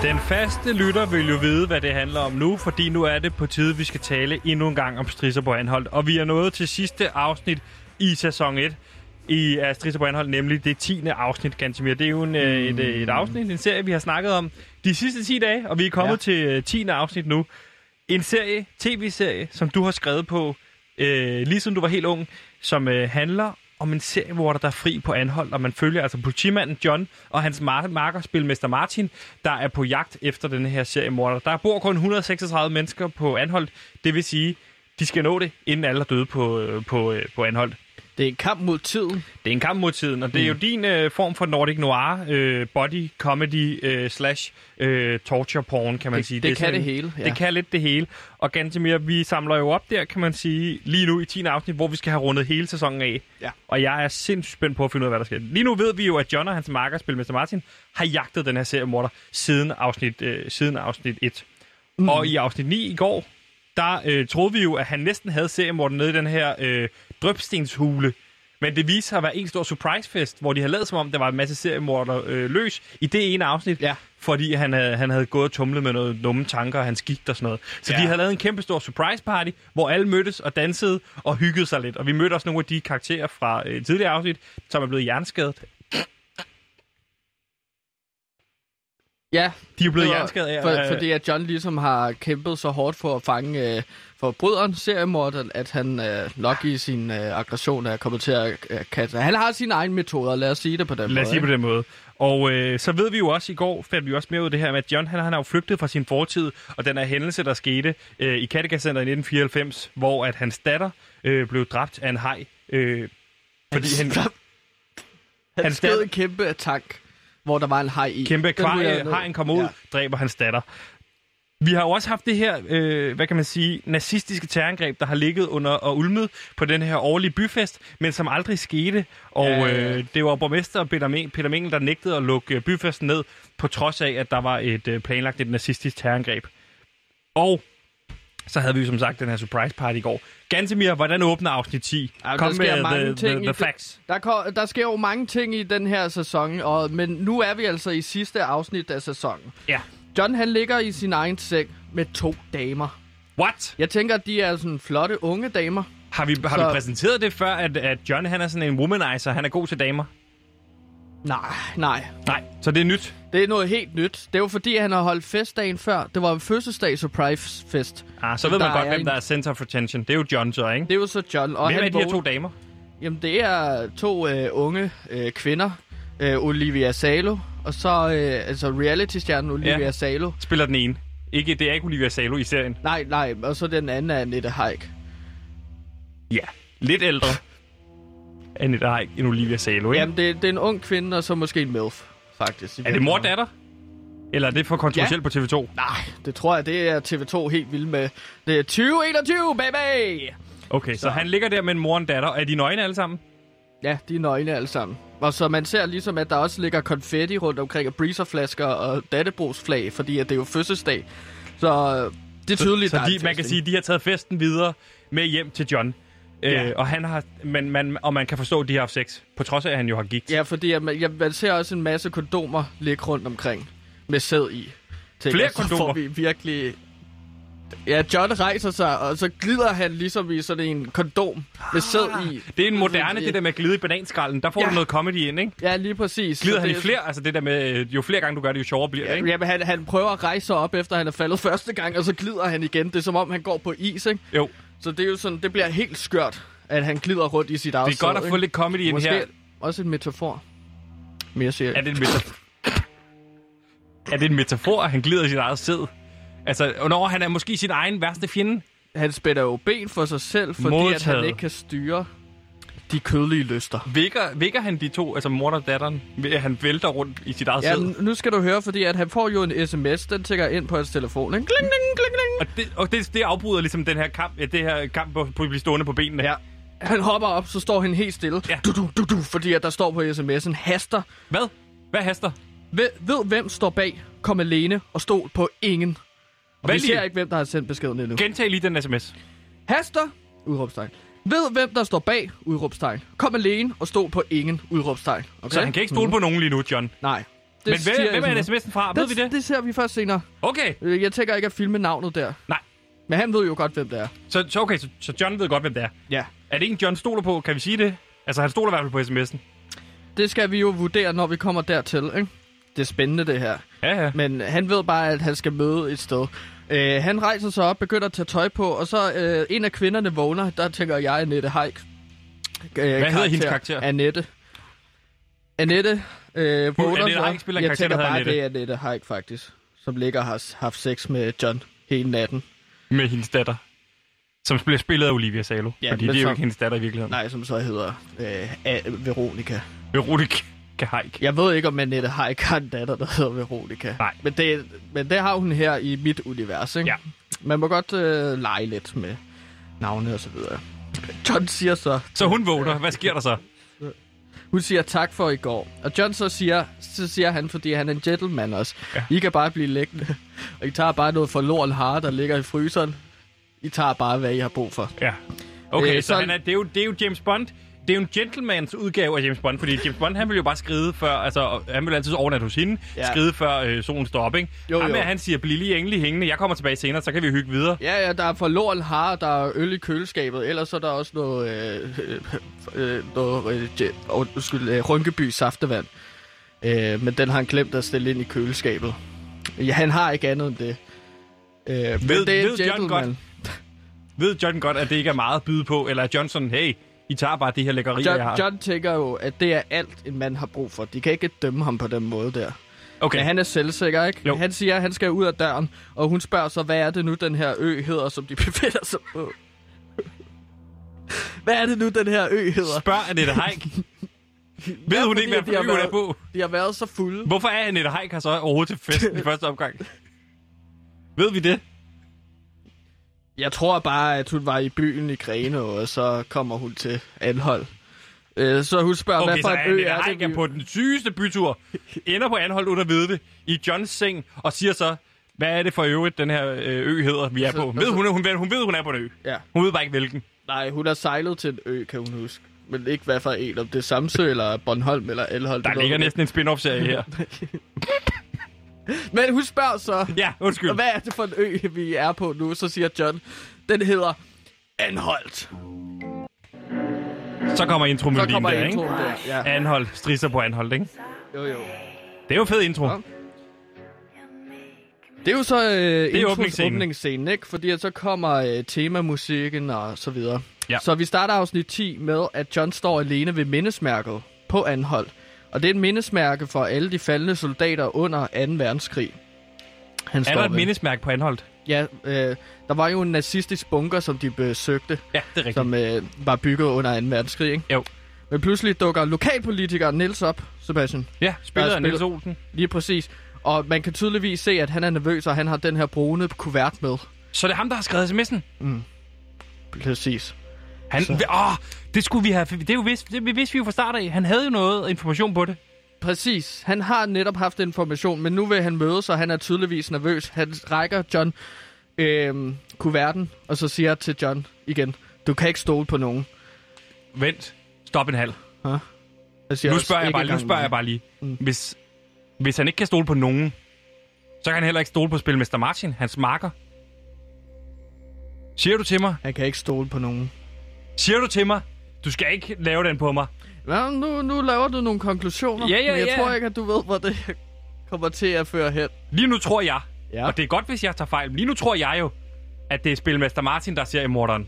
Den faste lytter vil jo vide, hvad det handler om nu, fordi nu er det på tide, vi skal tale endnu en gang om Strisser på Anholdt. Og vi er nået til sidste afsnit i sæson 1 i af Strisser på Anholdt, nemlig det 10. afsnit, Gantemir. Det er jo en, mm. et, øh, et afsnit, en serie, vi har snakket om de sidste 10 dage, og vi er kommet ja. til øh, 10. afsnit nu. En serie, tv-serie, som du har skrevet på, øh, lige siden du var helt ung, som øh, handler om en seriemorder, der er fri på anhold, og man følger altså politimanden John og hans marker, spilmester Martin, der er på jagt efter den her seriemorder. Der bor kun 136 mennesker på anhold, det vil sige, de skal nå det, inden alle er døde på, øh, på, øh, på anhold. Det er en kamp mod tiden. Det er en kamp mod tiden, og det er jo din øh, form for Nordic Noir, øh, body comedy øh, slash øh, torture porn, kan man Det- sige. det er kan det hele, ja. Det kan lidt det hele. Og Gantemir, vi samler jo op der, kan man sige, lige nu i 10. afsnit, hvor vi skal have rundet hele sæsonen af. Ja. Og jeg er sindssygt spændt på at finde ud af, hvad der sker. Lige nu ved vi jo, at John og hans marker, Spilmester Martin, har jagtet den her seriemorder siden afsnit, øh, siden afsnit 1. Mm. Og i afsnit 9 i går, der øh, troede vi jo, at han næsten havde seriemorderen nede i den her øh, drøbstenshule. Men det viste sig at være en stor surprisefest, hvor de havde lavet som om, der var en masse seriemorder øh, løs i det ene afsnit. Ja. Fordi han havde, han havde gået og tumlet med noget dumme tanker, og han gik og sådan noget. Så ja. De havde lavet en kæmpe stor surprise party, hvor alle mødtes og dansede og hyggede sig lidt. Og vi mødte også nogle af de karakterer fra øh, tidligere afsnit, som er blevet hjerneskadet. Ja. De er blevet var- hjerneskadet af- For, fordi at John ligesom har kæmpet så hårdt for at fange øh, forbryderen, seriemorderen, at han øh, nok i sin øh, aggression er kommet til at øh, kaste. Han har sine egne metoder, lad os sige det på den måde. Lad os sige på den måde. Og øh, så ved vi jo også i går, fandt vi også mere ud af det her med, at John han, han har jo flygtet fra sin fortid, og den her hændelse, der skete øh, i Kattegat Center i 1994, hvor at hans datter øh, blev dræbt af en haj. Øh, fordi han, Han Hans skød en kæmpe tank, hvor der var en haj i. kæmpe akvarie, ned. hajen kommer ud, ja. dræber hans datter. Vi har jo også haft det her, øh, hvad kan man sige, nazistiske terrorangreb, der har ligget under og ulmet på den her årlige byfest, men som aldrig skete. Og Ja, øh, det var borgmester Peter, Men- Peter Mengel, der nægtede at lukke øh, byfesten ned, på trods af, at der var et øh, planlagt et nazistisk terrorangreb. Og så havde vi jo som sagt den her surprise party i går. Gantemir, hvordan åbner afsnit 10? Ja, Kom der sker med mange the, ting the, the det. facts. Der, der sker jo mange ting i den her sæson, og, men nu er vi altså i sidste afsnit af sæsonen. Ja. John han ligger i sin egen seng med to damer. What? Jeg tænker, at de er sådan flotte unge damer. Har vi, har Så- vi præsenteret det før, at, at John han er sådan en womanizer, han er god til damer? Nej, nej. Nej, så det er nyt. Det er noget helt nyt. Det er jo fordi, han har holdt fest dagen før. Det var en fødselsdag surprise fest. Ah, så ved man godt, hvem en- der er center of attention. Det er jo John så, ikke? Det er jo så John. Og Hvem han er de her to damer? Jamen, det er to øh, unge øh, kvinder. Øh, Olivia Salo, og så øh, altså reality-stjernen Olivia Ja. Salo. Spiller den ene. Ikke, det er ikke Olivia Salo i serien. Nej, nej, og så den anden er Annette Haik. Ja, lidt ældre. Annette Haik end Olivia Salo, ikke? Jamen, det, det er en ung kvinde, og så måske en MILF, faktisk. er det mor datter? Eller er det for kontroversielt på TV2? Nej, det tror jeg, det er TV2 helt vild med. Det er 2021, baby! Okay, så, Så. han ligger der med en mor og en datter. Er de nøgne alle sammen? Ja, de er nøgne alle sammen. Og så man ser ligesom, at der også ligger konfetti rundt omkring, og breezerflasker og dattebrugsflag, fordi at det er jo fødselsdag. Så øh, det er tydeligt, Så, så de, man kan sige, at de har taget festen videre med hjem til John. Ja. Øh, og, han har, men, man, og man kan forstå, at de har haft sex. På trods af, at han jo har gigt. Ja, fordi at man, ja, man ser også en masse kondomer ligge rundt omkring med sæd i. Tænker, Flere så kondomer? får vi virkelig... Ja, John rejser sig, og så glider han ligesom i sådan en kondom med sæd i. Det er en moderne, det der med at glide i bananskralden. Der får Ja. du noget comedy ind, ikke? Ja, lige præcis. Glider Så han i det- flere? Altså det der med, øh, jo flere gange du gør det, jo sjovere bliver det, ikke? Ja, men han, han prøver at rejse sig op, efter han er faldet første gang, og så glider han igen. Det er som om, han går på is, ikke? Jo. Så det er jo sådan, det bliver helt skørt, at han glider rundt i sit eget Det er godt at få lidt comedy ind her. også en metafor. Mere siger Er det en metafor? er det en metafor, at han glider i sit eget sæd? Altså, når han er måske sin egen værste fjende? Han spænder jo ben for sig selv, fordi at Modtaget. han ikke kan styre de kødlige lyster. Vækker, vækker han de to, altså mor og datteren? Ved- Han vælter rundt i sit eget Ja, sæd? n- nu skal du høre, fordi at han får jo en sms, den tækker ind på hans telefon. Ikke? Kling, kling, kling, kling. Og, det, og det, det afbryder ligesom den her kamp, ja, det her kamp på, på at blive stående på benene. Ja. Han hopper op, så står han helt stille. Ja. Du, du, du, du, fordi at der står på sms'en, haster. Hvad? Hvad haster? Ved, ved hvem står bag? kom alene og stol på ingen. Og vi ser ikke, hvem der har sendt beskeden endnu. Gentag lige den sms. Haster, udråbstegn. Ved, hvem der står bag, udråbstegn. Kom alene og stol på ingen, udråbstegn. Okay? Så han kan ikke stole på nogen lige nu, John. Nej. Men siger hvem, hvem er sms'en fra? noget. Ved vi det? Det ser vi først senere. Okay. Øh, Jeg tænker ikke at filme navnet der. Nej. Men han ved jo godt, hvem det er. Så, så okay, så, så John ved godt, hvem det er. Ja. Er det ikke en John stoler på? Kan vi sige det? Altså, han stoler i hvert fald på sms'en. Det skal vi jo vurdere, når vi kommer dertil, ikke? Det er spændende, det her. Ja, ja. Men han ved bare, at han skal møde et sted. Øh, han rejser sig op, begynder at tage tøj på, og så øh, en af kvinderne vågner. Der tænker jeg, Annette Haik. Øh, Hvad hedder hendes karakter? Annette. Annette øh, vågner Annette så. Haik spiller Jeg karakter, tænker bare, Annette. det er Annette Haik, faktisk. Som ligger og har haft sex med John hele natten. Med hendes datter. Som bliver spillet af Olivia Salo. Ja, fordi det er jo så- ikke hendes datter i virkeligheden. Nej, som så hedder øh, A- Veronica. Veronica Haik. Jeg ved ikke, om Annette Haik har en datter, der hedder Veronica. Nej. Men det, men det har hun her i mit univers, ikke? Ja. Man må godt øh, lege lidt med navne og så videre. John siger så... Så hun vågner. Hvad sker der så? Hun siger tak for i går. Og John så siger, så siger han, fordi han er en gentleman også. Ja. I kan bare blive liggende. Og I tager bare noget forloren hare, der ligger i fryseren. I tager bare, hvad I har brug for. Ja. Okay, øh, så, så- han er, det, er jo, det er jo James Bond. Det er jo en gentlemans udgave af James Bond, fordi James Bond, han vil jo bare skride før, altså, han vil altid overnatte hos hende, Ja. skride før øh, solen står op, ikke? Jo, Ham jo. han siger, bliv lige endelig hængende, jeg kommer tilbage senere, så kan vi hygge videre. Ja, ja, der er forloren hare, der er øl i køleskabet. Ellers er der også noget, øh, øh, øh, noget øh, undskyld, øh, Rynkeby saftevand. Øh, men den har han glemt at stille ind i køleskabet. Ja, han har ikke andet end det. Øh, Ved, det er ved John godt, ved John godt, at det ikke er meget at byde på, eller er John sådan, hey, I tager bare de her lækkerier, jeg har. John, John tænker jo, at det er alt, en mand har brug for. De kan ikke dømme ham på den måde der. Okay. Men han er selvsikker, ikke? Jo. Han siger, at han skal ud af døren, og hun spørger så, hvad er det nu, den her ø hedder, som de befinder sig på? hvad er det nu, den her ø hedder? Spørg Annette Haik. ved hun ikke, hvad de har for ø hun er på? De har været så fulde. Hvorfor er Annette Haik her så overhovedet til festen i første omgang? Ved vi det? Jeg tror bare, at hun var i byen i Grene, og så kommer hun til Anhold. Øh, så hun spørger, Okay, hvad for en ø er det? vi- på den sygeste bytur, ender på anholdt uden at vide det, i Johns seng, og siger så, hvad er det for øvrigt, den her øh, ø hedder, vi er Så- på? Ved hun, hun, ved, hun ved, hun er på en ø. Ja. Hun ved bare ikke, hvilken. Nej, hun har sejlet til en ø, kan hun huske. Men ikke hvad for en, om det er Samsø, eller Bornholm, eller Elhold. Der ligger næsten en spin-off-serie her. Men hun spørger så, Ja, undskyld. hvad er det for en ø, vi er på nu? Så siger John, den hedder Anholdt. Så kommer Så intromelodien kommer der, ikke? der. Ja. Anholdt, strisser på anholdt, ikke? Jo, jo. Det er jo en fed intro. Ja. Det er jo så øh, er intros- åbningsscenen. åbningsscenen, ikke? Fordi at så kommer øh, temamusikken og så videre. Ja. Så vi starter afsnit 10 med, at John står alene ved mindesmærket på Anhold. Og det er et mindesmærke for alle de faldende soldater under 2. verdenskrig. Han Er der et mindesmærke på anholdt? Ja, øh, der var jo en nazistisk bunker, som de besøgte, Ja, det er rigtigt. som øh, var bygget under 2. verdenskrig, ikke? Jo. Men pludselig dukker lokalpolitikeren Niels op, Sebastian. Ja, spillet Der er af spillet- Olsen. Lige præcis. Og man kan tydeligvis se, at han er nervøs, og han har den her brune kuvert med. Så det er ham, der har skrevet sms'en? Præcis. Han, åh, det skulle vi have... Det er jo vidst, det vidste vi jo fra start af. Han havde jo noget information på det. Præcis. Han har netop haft information, men nu vil han møde sig, han er tydeligvis nervøs. Han rækker John øh, kuverten, og så siger til John igen, du kan ikke stole på nogen. Vent. Stop en halv. Jeg siger Nu spørger, jeg bare, nu spørger jeg bare lige. Mm. Hvis, hvis han ikke kan stole på nogen, så kan han heller ikke stole på Spilmester Martin, hans marker. Siger du til mig? Han kan ikke stole på nogen. Siger du til mig? Du skal ikke lave den på mig. Ja, nu, nu laver du nogle konklusioner, Ja, ja, men jeg ja. tror ikke, at du ved, hvor det kommer til at føre hen. Lige nu tror jeg, Ja. og det er godt, hvis jeg tager fejl, men lige nu tror jeg jo, at det er Spilmester Martin, der ser i morderen.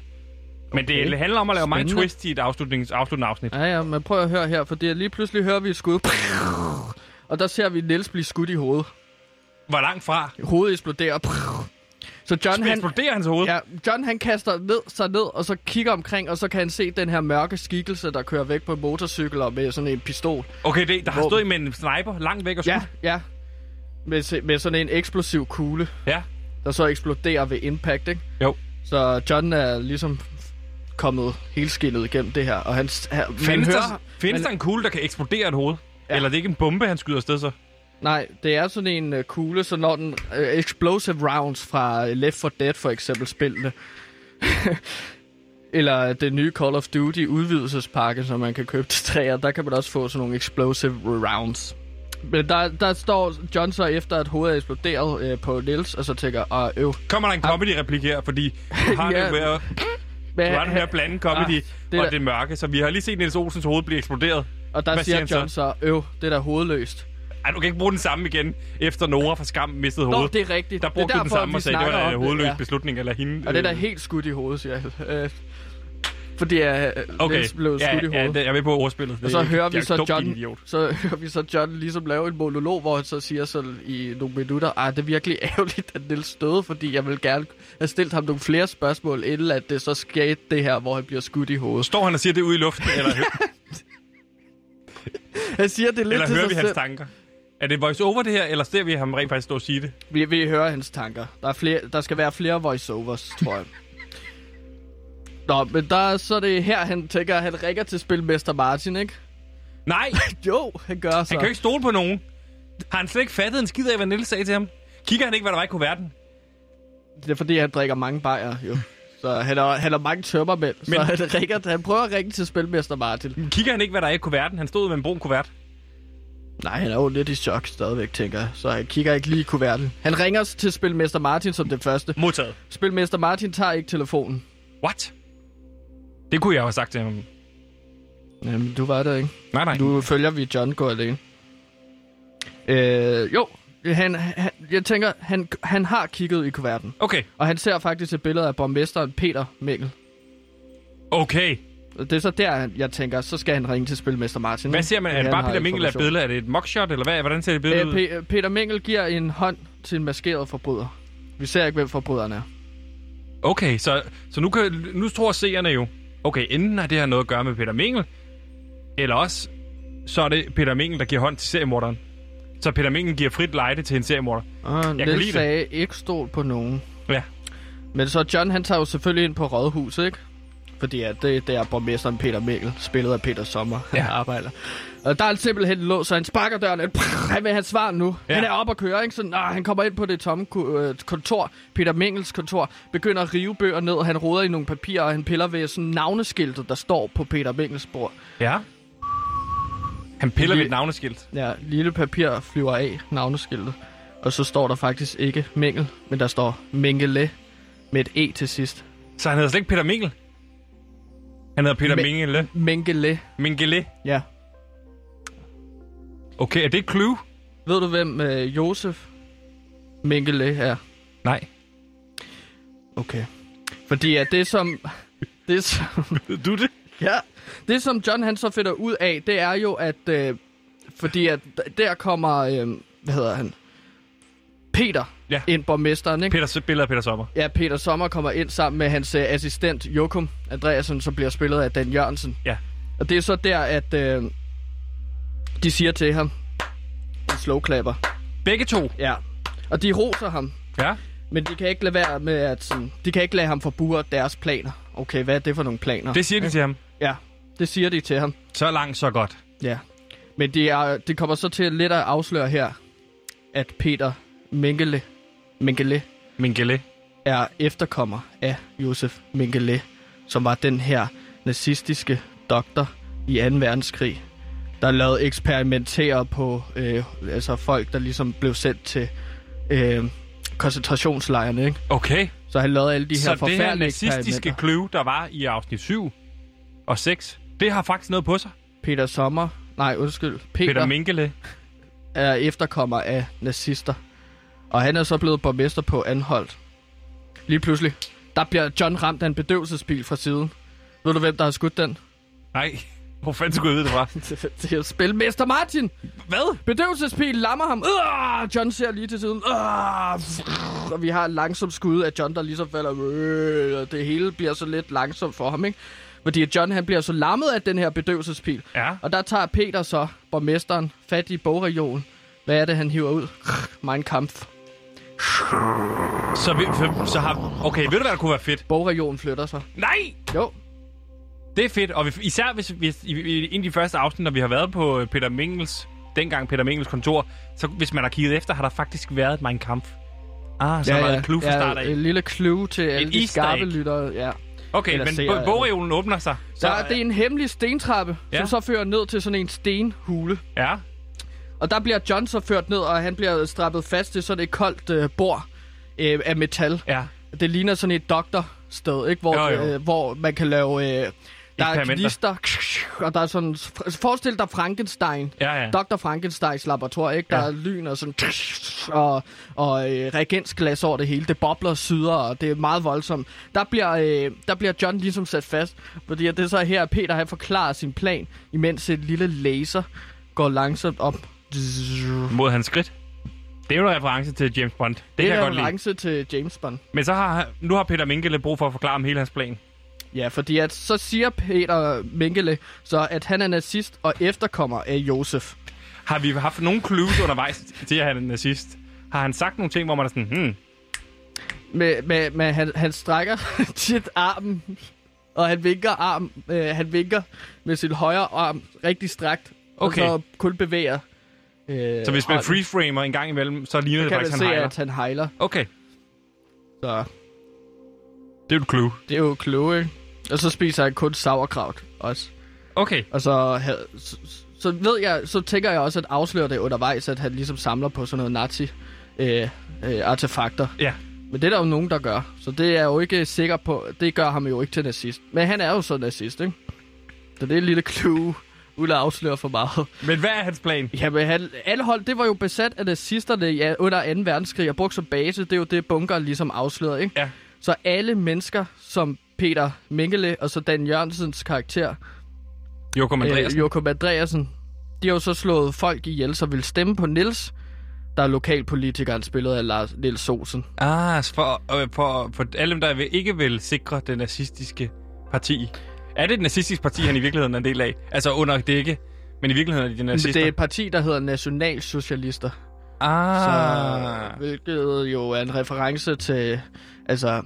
Men Okay. det handler om at lave mange twists i et afslutnings, afsluttende afsnit. Ja, ja, men prøv at høre her, fordi lige pludselig hører vi et skud. Og der ser vi Niels blive skudt i hovedet. Hvor langt fra? Hovedet eksploderer. Så John, han, Eksploderer hans hoved? ja, John han kaster ned, sig ned, og så kigger omkring, og så kan han se den her mørke skikkelse, der kører væk på en motorcykel og med sådan en pistol. Okay, det, der har stået med en sniper langt væk og skudt. Ja, ja. Med, med sådan en eksplosiv kugle, ja. der så eksploderer ved impact, ikke? Jo. Så John er ligesom kommet helt skinnet igennem det her, og han... han Findes, hører, der, findes man- der en kugle, der kan eksplodere et hoved? Ja. Eller er det ikke en bombe, han skyder afsted så? Nej, det er sådan en uh, kugle, så når den uh, explosive rounds fra øh, Left 4 Dead for eksempel spillene, eller det nye Call of Duty udvidelsespakke, som man kan købe til træer, der kan man også få sådan nogle explosive rounds. Men der, der står John så efter, at hovedet er eksploderet øh, på Nils, og så tænker, og øv. Kommer der en comedy-replik her, fordi har Ja. det med at, du har det med at blande comedy Ah, det og der- det mørke, så vi har lige set Niels Olsens hoved blive eksploderet. Og der Hvad siger han John så, øv, det er da hovedløst. Ej, du kan ikke bruge den samme igen, efter Nora fra Skam mistede Nå, hovedet. det er rigtigt. Der Det er brugte du den samme og sagde, det var om en det, hovedløs ja. beslutning, eller hende. Og det er da øh, helt skudt i hovedet, siger jeg. Øh, fordi jeg Okay, Niels blev ja, skudt i ja, hovedet. det- jeg er med på ordspillet. Og Det så er- hører vi så John, idiot. så hører vi så John ligesom lave en monolog, hvor han så siger så i nogle minutter, at det er virkelig ærgerligt, at Niels døde, fordi jeg vil gerne have stillet ham nogle flere spørgsmål, inden at det så skete det her, hvor han bliver skudt i hovedet. Står han og siger det ude i luften, eller, Han siger det lidt eller til hører sig vi hans selv. tanker? Er det voice-over det her, eller ser vi ham rent faktisk stå og sige det? Vi, vi hører hans tanker. Der, er flere, der skal være flere voiceovers, tror jeg. Nå, men der, er- så er det her, han tænker, at han ringer til spilmester Martin, ikke? Nej! jo, han gør så. Han kan jo ikke stole på nogen. Har han slet ikke fattet en skid af, hvad Niels sagde til ham? Kigger han ikke, hvad der var i kuverten? Det er fordi, han drikker mange bajer, jo. Så han har, han har mange tømmermænd. Men... Men- Så han, ringer, han prøver at ringe til spilmester Martin. Kigger han ikke, hvad der er i kuverten? Han stod med en brun kuvert. Nej, han er jo lidt i chok stadigvæk, tænker jeg. Så han kigger ikke lige i kuverten. Han ringer til spilmester Martin som det første. Modtaget. Spilmester Martin tager ikke telefonen. What? Det kunne jeg jo have sagt til ham. Jamen, du var der ikke. Nej, nej. Nu følger vi John gå alene. Øh, jo, han, han, jeg tænker, han, han har kigget i kuverten. Okay. Og han ser faktisk et billede af borgmesteren Peter Mikkel. Okay. Det er så der, jeg tænker, så skal han ringe til spilmester Martin. Hvad ser man? Er det bare Peter Minkel af billedet? Er det et mugshot, eller hvad? Hvordan ser det billede ud? Øh, Pe- Peter Mikkel giver en hånd til en maskeret forbryder. Vi ser ikke, hvem forbryderen er. Okay, så, så nu, kan, nu tror seerne jo, okay, enten har det her noget at gøre med Peter Mingel, eller også, så er det Peter Mingel, der giver hånd til seriemorderen. Så Peter Mingel giver frit lejde til en seriemorder. Og Jeg kan Niels lide det. sagde ikke stol på nogen. Ja. Men så John, han tager jo selvfølgelig ind på Rådhuset, ikke? Fordi at det, det er borgmesteren Peter Mikkel, spillet af Peter Sommer, ja. Han arbejder. Og der er simpelthen en lås, så han sparker døren ind. Prrr, Han vil have svar nu. Ja. Han er oppe og kører, ikke? Så nah, han kommer ind på det tomme øh, kontor, Peter Mingels kontor, begynder at rive bøger ned, han roder i nogle papirer, og han piller ved sådan navneskiltet, der står på Peter Mingels bord. Ja. Han piller ved et navneskilt. Ja, lille papir flyver af, navneskiltet. Og så står der faktisk ikke Mingel, men der står Mengele med et E til sidst. Så han hedder slet ikke Peter Mingel? Han hedder Peter Men- Mingele. Mengele, Mingele. ja. Okay, er det et clue? Ved du, hvem øh, Josef Mengele er? Nej. Okay. Fordi at det som... Det som... du det? Ja. Det som John han så finder ud af, det er jo, at... Øh, fordi at der kommer... Øh, hvad hedder han? Peter Ja. ind, borgmesteren, ikke? Peter, af Peter Sommer. Ja, Peter Sommer kommer ind sammen med hans øh, assistent Jokum Andreasen, som bliver spillet af Dan Jørgensen. Ja. Og det er så der, at øh, de siger til ham, en slowklapper. Begge to? Ja. Og de roser ham. Ja. Men de kan ikke lade være med at sådan, de kan ikke lade ham forbure deres planer. Okay, hvad er det for nogle planer? Det siger de til ham. Ja, det siger de til ham. Så langt, så godt. Ja. Men det, er, det kommer så til lidt at afsløre her, at Peter Mengele, Mengele Mingele. er efterkommer af Josef Mengele, som var den her nazistiske doktor i 2. verdenskrig, der lavede eksperimentere på øh, altså folk, der ligesom blev sendt til øh, koncentrationslejrene. Ikke? Okay. Så han lavede alle de så her det her forfærdelige nazistiske eksperimenter. clue, der var i afsnit 7 og 6, det har faktisk noget på sig. Peter Sommer, nej undskyld, Peter, Peter Mingele. er efterkommer af nazister. Og han er så blevet borgmester på Anholdt. Lige pludselig, der bliver John ramt af en bedøvelsespil fra siden. Ved du, hvem der har skudt den? Nej, hvor fanden skulle jeg vide det fra? det er spilmester Martin. Hvad? Bedøvelsespil lammer ham. Uh, John ser lige til siden. Uh, og vi har et langsomt skud af John, der ligesom falder. Uh, og det hele bliver så lidt langsomt for ham, ikke? Fordi John han bliver så lammet af den her bedøvelsespil. Ja. Og der tager Peter så, borgmesteren, fat i bogregionen. Hvad er det, han hiver ud? Mein Kampf. Så, vi, så har... Okay, ved du, hvad der kunne være fedt? Bogregionen flytter sig. Nej! Jo. Det er fedt, og vi, især hvis, hvis i, i, en af de første afsnit, når vi har været på øh, Peter Mingels dengang Peter Mingels kontor, så hvis man har kigget efter, har der faktisk været et Mein Kampf. Ah, så ja, har der været et clue fra start af. et lille clue til alle de easter skarpe lyttere. Ja. Okay, Eller men eller- bogreolen åbner sig. Så der, det er en hemmelig stentrappe, Ja. ja. som så fører ned til sådan en stenhule. Ja. Og der bliver John så ført ned, og han bliver strappet fast til sådan et koldt øh, bord øh, af metal. Ja. Det ligner sådan et doktorsted, ikke? Hvor, Jo, jo. Øh, hvor man kan lave... Øh, der er gnister, og der er sådan... Forestil dig Frankenstein. Ja, ja. Dr. Frankensteins laboratorium, ikke? Der Ja. er lyn og sådan... Og, og øh, reagensglas over det hele. Det bobler syder, og det er meget voldsomt. Der bliver, øh, der bliver John ligesom sat fast, fordi det er så her, Peter han forklarer sin plan, imens et lille laser går langsomt op. Mod hans skridt. Det er jo en reference til James Bond. Det, Det kan jeg er godt en lide. reference til James Bond. Men så har, nu har Peter Minkele brug for at forklare om hele hans plan. Ja, fordi at så siger Peter Mengele så, at han er nazist og efterkommer af Josef. Har vi haft nogle clues undervejs til, at han er nazist? Har han sagt nogle ting, hvor man er sådan, hmm, Med, med, med han, han strækker sit arm, og han vinker arm, øh, han vinker med sin højre arm rigtig strakt, Okay. og så kun bevæger. Øh, så hvis man hånden. freeze-framer en gang imellem, så ligner så det kan man faktisk, se, han hejler. at han hejler. Okay, Så det er jo et clue. det er jo kloge, ikke? Og så spiser han kun sauerkraut også. Okay, Og så, så, så ved jeg, så tænker jeg også at afsløre det undervejs, at han ligesom samler på sådan noget nazi øh, øh, artefakter. ja. Men det er der jo nogen, der gør. Så det er jo ikke sikker på. Det gør ham jo ikke til nazist. Men han er jo så nazist, ikke? Så det er et lille clue, uden at afsløre for meget. Men hvad er hans plan? Jamen, han, alle hold, det var jo besat af nazisterne ja, under 2. verdenskrig og brugt som base. Det er jo det, bunker ligesom afslørede, ikke? Ja. Så alle mennesker, som Peter Mengele og så Dan Jørgensens karakter, Jokum Andreasen. øh, Jokum Andreasen, de har jo så slået folk ihjel, som vil stemme på Nils, der er lokalpolitikeren spillet af Lars Niels Sosen. Ah, for, øh, for, for alle dem, der ikke vil sikre det nazistiske parti. Er det et nazistisk parti, han i virkeligheden er en del af? Altså under det ikke, men i virkeligheden er de nazister? det er et parti, der hedder Nationalsocialister. Ah, Så, hvilket jo er en reference til... Altså,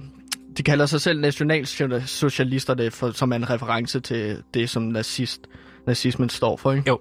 de kalder sig selv nationalsocialisterne, for, som er en reference til det, som nazist, nazismen står for, ikke? Jo.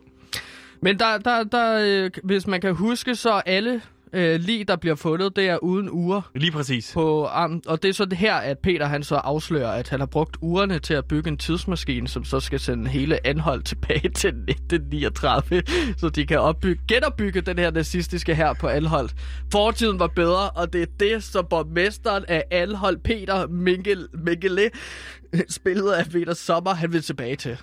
Men der, der, der, øh, hvis man kan huske, så alle øh, lige der bliver fundet, det er uden uger lige præcis. på armen. Og det er så det her, at Peter han så afslører, at han har brugt ugerne til at bygge en tidsmaskine, som så skal sende hele anhold tilbage til 1939, så de kan opbygge, genopbygge den her nazistiske her på Anhold. Fortiden var bedre, og det er det, som borgmesteren af Anhold, Peter Mingel, Mingele, spillet af Peter Sommer, han vil tilbage til.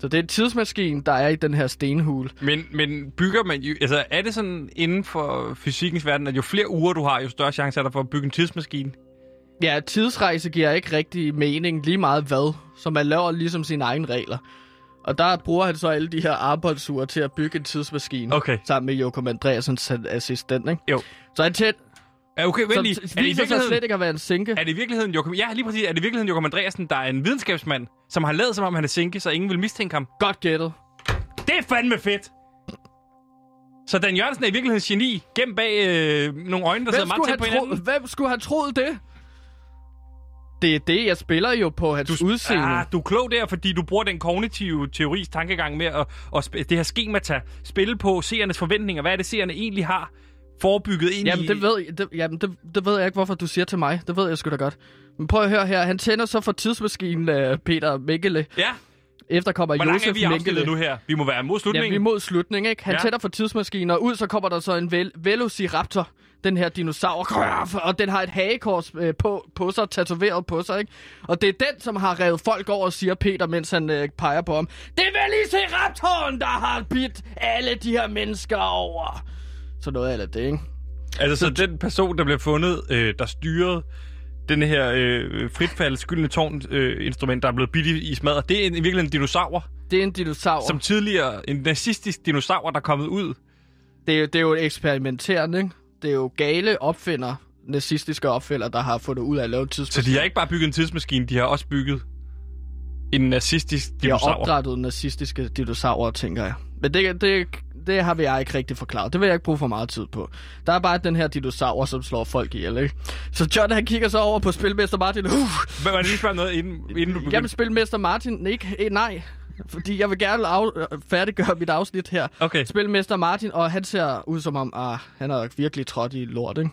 Så det er en tidsmaskine, der er i den her stenhule. Men, men bygger man jo... Altså, er det sådan inden for fysikkens verden, at jo flere uger du har, jo større chance er der for at bygge en tidsmaskine? Ja, tidsrejse giver ikke rigtig mening lige meget hvad, så man laver ligesom sine egne regler. Og der bruger han så alle de her arbejdsure til at bygge en tidsmaskine. Okay. Sammen med Jokum Andreasens assistent, ikke? Jo. Så han tæt, Ja, okay, vent som lige. t- Er det sig slet ikke at være en sinke. er det i virkeligheden Jokum, ja, lige præcis. Er det i virkeligheden Jokum Andreasen, der er en videnskabsmand, som har lavet som om han er sinke, så ingen vil mistænke ham? Godt gættet. Det er fandme fedt! Så Dan Jørgensen er i virkeligheden geni, gennem bag øh, nogle øjne, der Hvem sidder meget tæt på hinanden. hvem skulle have troet det? Det er det, jeg spiller jo på hans Du, udseende. ah, du er klog der, fordi du bruger den kognitive teoris tankegang med at, at sp- det her skemata, spille på seernes forventninger. Hvad er det, seerne egentlig har forebygget ind Jamen, i... det ved, det, jamen det, det ved jeg ikke, hvorfor du siger til mig. Det ved jeg sgu da godt. Men prøv at høre her. Han tænder så for tidsmaskinen af Peter Mengele. Ja, Efterkommer hvor langt Josef er vi nu her? Vi må være mod Ja, slutningen. vi er mod slutningen, ikke? Han Ja. ja. tænder for tidsmaskinen, og ud så kommer der så en vel- Velociraptor, den her dinosaur, og den har et hagekors øh, på, på sig, tatoveret på sig, ikke? Og det er den, som har revet folk over, siger Peter, mens han øh, peger på ham. Det er Velociraptoren, der har bidt alle de her mennesker over. Så noget af det, ikke? Altså, så den person, der blev fundet, øh, der styrede den her øh, fritfald skyldende tårn øh, instrument, der er blevet bidt i, i smadret, det er en, i virkeligheden en dinosaur, Det er en dinosaur. som tidligere, en nazistisk dinosaur, der er kommet ud. Det, er, jo- det er jo eksperimenterende, ikke? Det er jo gale opfinder, nazistiske opfinder, der har fundet ud af at lave Så tidsmaskiner. de har ikke bare bygget en tidsmaskine, de har også bygget en nazistisk De har dinosaur. opdrettet nazistiske dinosaurer, tænker jeg. Men det, det, det har vi jeg ikke rigtig forklaret. Det vil jeg ikke bruge for meget tid på. Der er bare den her dinosaur, som slår folk ihjel, ikke? Så John, han kigger så over på Spilmester Martin. Uh, Men man lige spørge noget, inden, inden du begynder. jamen, Spilmester Martin, ikke? Eh, nej. fordi jeg vil gerne af, færdiggøre mit afsnit her. Okay. Spilmester Martin, og han ser ud som om, ah, han har virkelig trådt i lort, ikke?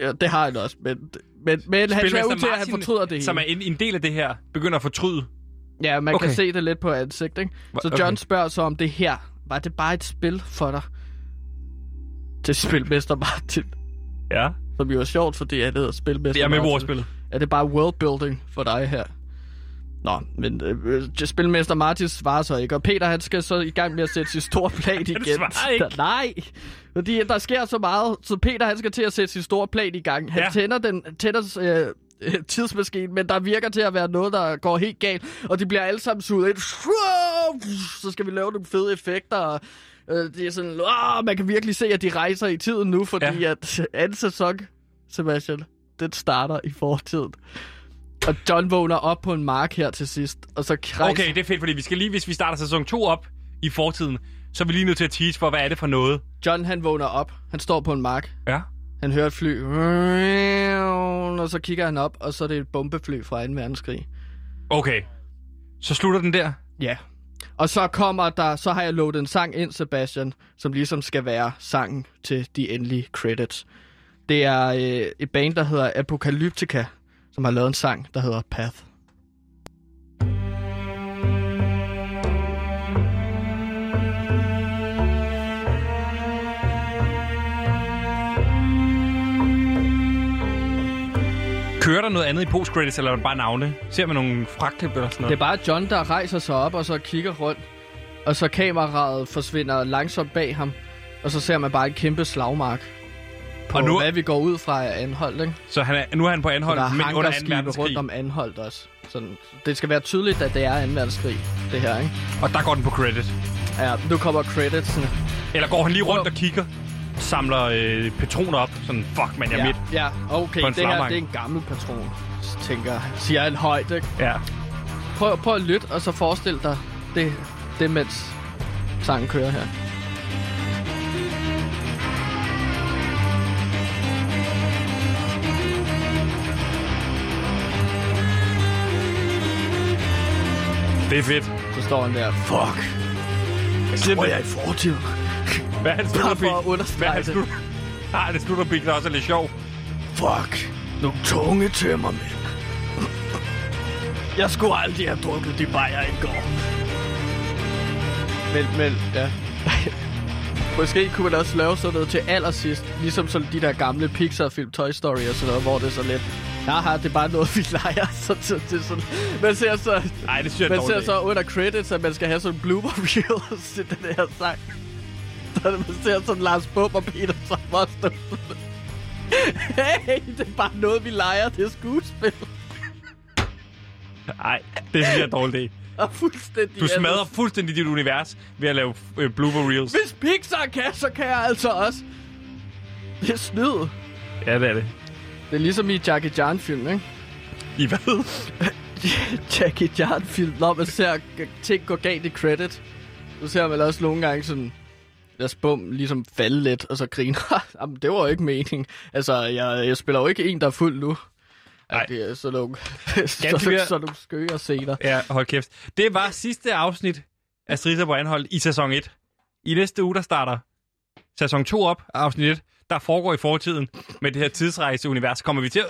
Ja, det har han også, men, men, men han ser ud til, at han fortryder det hele. Som er en, en del af det her, begynder at fortryde. Ja, man okay. Kan se det lidt på ansigt, ikke? Så John okay. spørger så om det her, var det bare et spil for dig? Til Spilmester Martin. Ja. Som jo er sjovt, fordi han hedder Spilmester Det er med Martin. ordspillet. Er det bare worldbuilding for dig her? Nå, men øh, Spilmester Martin svarer så ikke, og Peter han skal så i gang med at sætte sit store plan igen. svarer ikke. Nej, fordi der sker så meget, så Peter han skal til at sætte sit store plan i gang. Han ja. tænder den tænder, øh, øh, tidsmaskinen, men der virker til at være noget, der går helt galt, og de bliver alle sammen suget ind. Så skal vi lave nogle fede effekter, og øh, det er sådan, åh, man kan virkelig se, at de rejser i tiden nu, fordi ja. at anden sæson, Sebastian, den starter i fortiden. Og John vågner op på en mark her til sidst, og så rejser... Okay, det er fedt, fordi vi skal lige, hvis vi starter sæson 2 op i fortiden, så er vi lige nødt til at tease for, hvad er det for noget? John han vågner op, han står på en mark, Ja. Han hører et fly, og så kigger han op, og så er det et bombefly fra 2. verdenskrig. Okay. Så slutter den der? Ja. Og så kommer der, så har jeg lovet en sang ind, Sebastian, som ligesom skal være sangen til de endelige credits. Det er øh, et band, der hedder Apocalyptica, som har lavet en sang, der hedder Path. Kører der noget andet i post-credits, eller er det bare navne? Ser man nogle fraklip eller sådan Det er noget? bare John, der rejser sig op og så kigger rundt. Og så kameraet forsvinder langsomt bag ham. Og så ser man bare en kæmpe slagmark. På Og nu- hvad vi går ud fra er anholdt, ikke? Så han er, nu er han på anhold, Og der er men under 2. hangarskibe verdenskrig. rundt om anholdt også. Sådan, det skal være tydeligt, at det er 2. verdenskrig, det her, ikke? Og der går den på credit. Ja, nu kommer creditsene. Eller går han lige rundt og kigger, samler øh, patroner op, sådan, fuck man, jeg er ja, midt. ja, okay, en det her det er en gammel patron, tænker. Siger han højt, ikke? Ja. Prøv, prøv at lytte, og så forestil dig det, det mens sangen kører her. Det er fedt. Så står han der, fuck. Jeg tror, jeg er i fortid. Hvad er det Bare for at? Hvad understrege er det det. slut? Nej, det slutterpik, der også er lidt sjov. Fuck. Nogle tunge tømmermænd. Jeg skulle aldrig have drukket de bajer i går. Men, men, ja. Måske kunne man også lave sådan noget til allersidst. Ligesom sådan de der gamle Pixar-film, Toy Story og sådan noget, hvor det er så lidt... Haha, det er bare noget, vi leger. Så, så, det er sådan, man ser så... Nej, det synes jeg Man ser så under credits, at man skal have sådan en blooper reel til den her sang. Så man ser sådan Lars Bum og Peter Sommerstøv. Hey, det er bare noget, vi leger. Det er skuespil. Nej, det synes jeg er dårligt. Og fuldstændig... Du smadrer fuldstændig dit univers ved at lave øh, blooper reels. Hvis Pixar kan, så kan jeg altså også. Det er snyd. Ja, det er det. Det er ligesom i Jackie Chan-film, ikke? I hvad? Jackie Chan-film, når man ser ting gå galt i credit. Så ser man også nogle gange sådan... Lad bum ligesom falde lidt, og så griner. Jamen, det var jo ikke meningen. Altså, jeg, jeg spiller jo ikke en, der er fuld nu. Nej. Det er sådan nogle, sådan, sådan nogle skøre scener. Ja, hold kæft. Det var sidste afsnit af Striser på Anhold i sæson 1. I næste uge, der starter sæson 2 op, afsnit 1, der foregår i fortiden med det her tidsrejseunivers. Kommer vi til at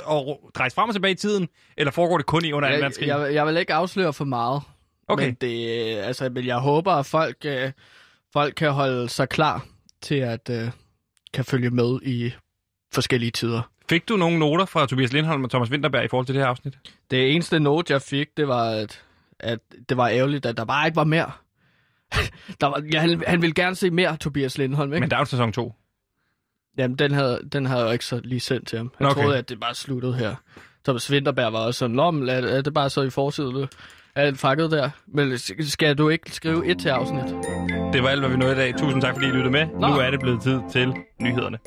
rejse frem og tilbage i tiden, eller foregår det kun i under 2. Jeg, verdenskrig? jeg, jeg vil ikke afsløre for meget. Okay. Men, det, altså, men jeg håber, at folk, øh, folk kan holde sig klar til at øh, kan følge med i forskellige tider. Fik du nogle noter fra Tobias Lindholm og Thomas Winterberg i forhold til det her afsnit? Det eneste note, jeg fik, det var, at, at det var ærgerligt, at der bare ikke var mere. der var, ja, han, han ville gerne se mere, Tobias Lindholm, ikke? Men der er jo sæson 2. Jamen, den havde, den havde jeg ikke så lige sendt til ham. Jeg Nå, okay. troede, at det bare sluttede her. Thomas Winterberg var også sådan, men er, er det bare så i forsiden? Er det fakket der? Men skal du ikke skrive et til afsnit? Det var alt, hvad vi nåede i dag. Tusind tak, fordi I lyttede med. Nå. Nu er det blevet tid til nyhederne.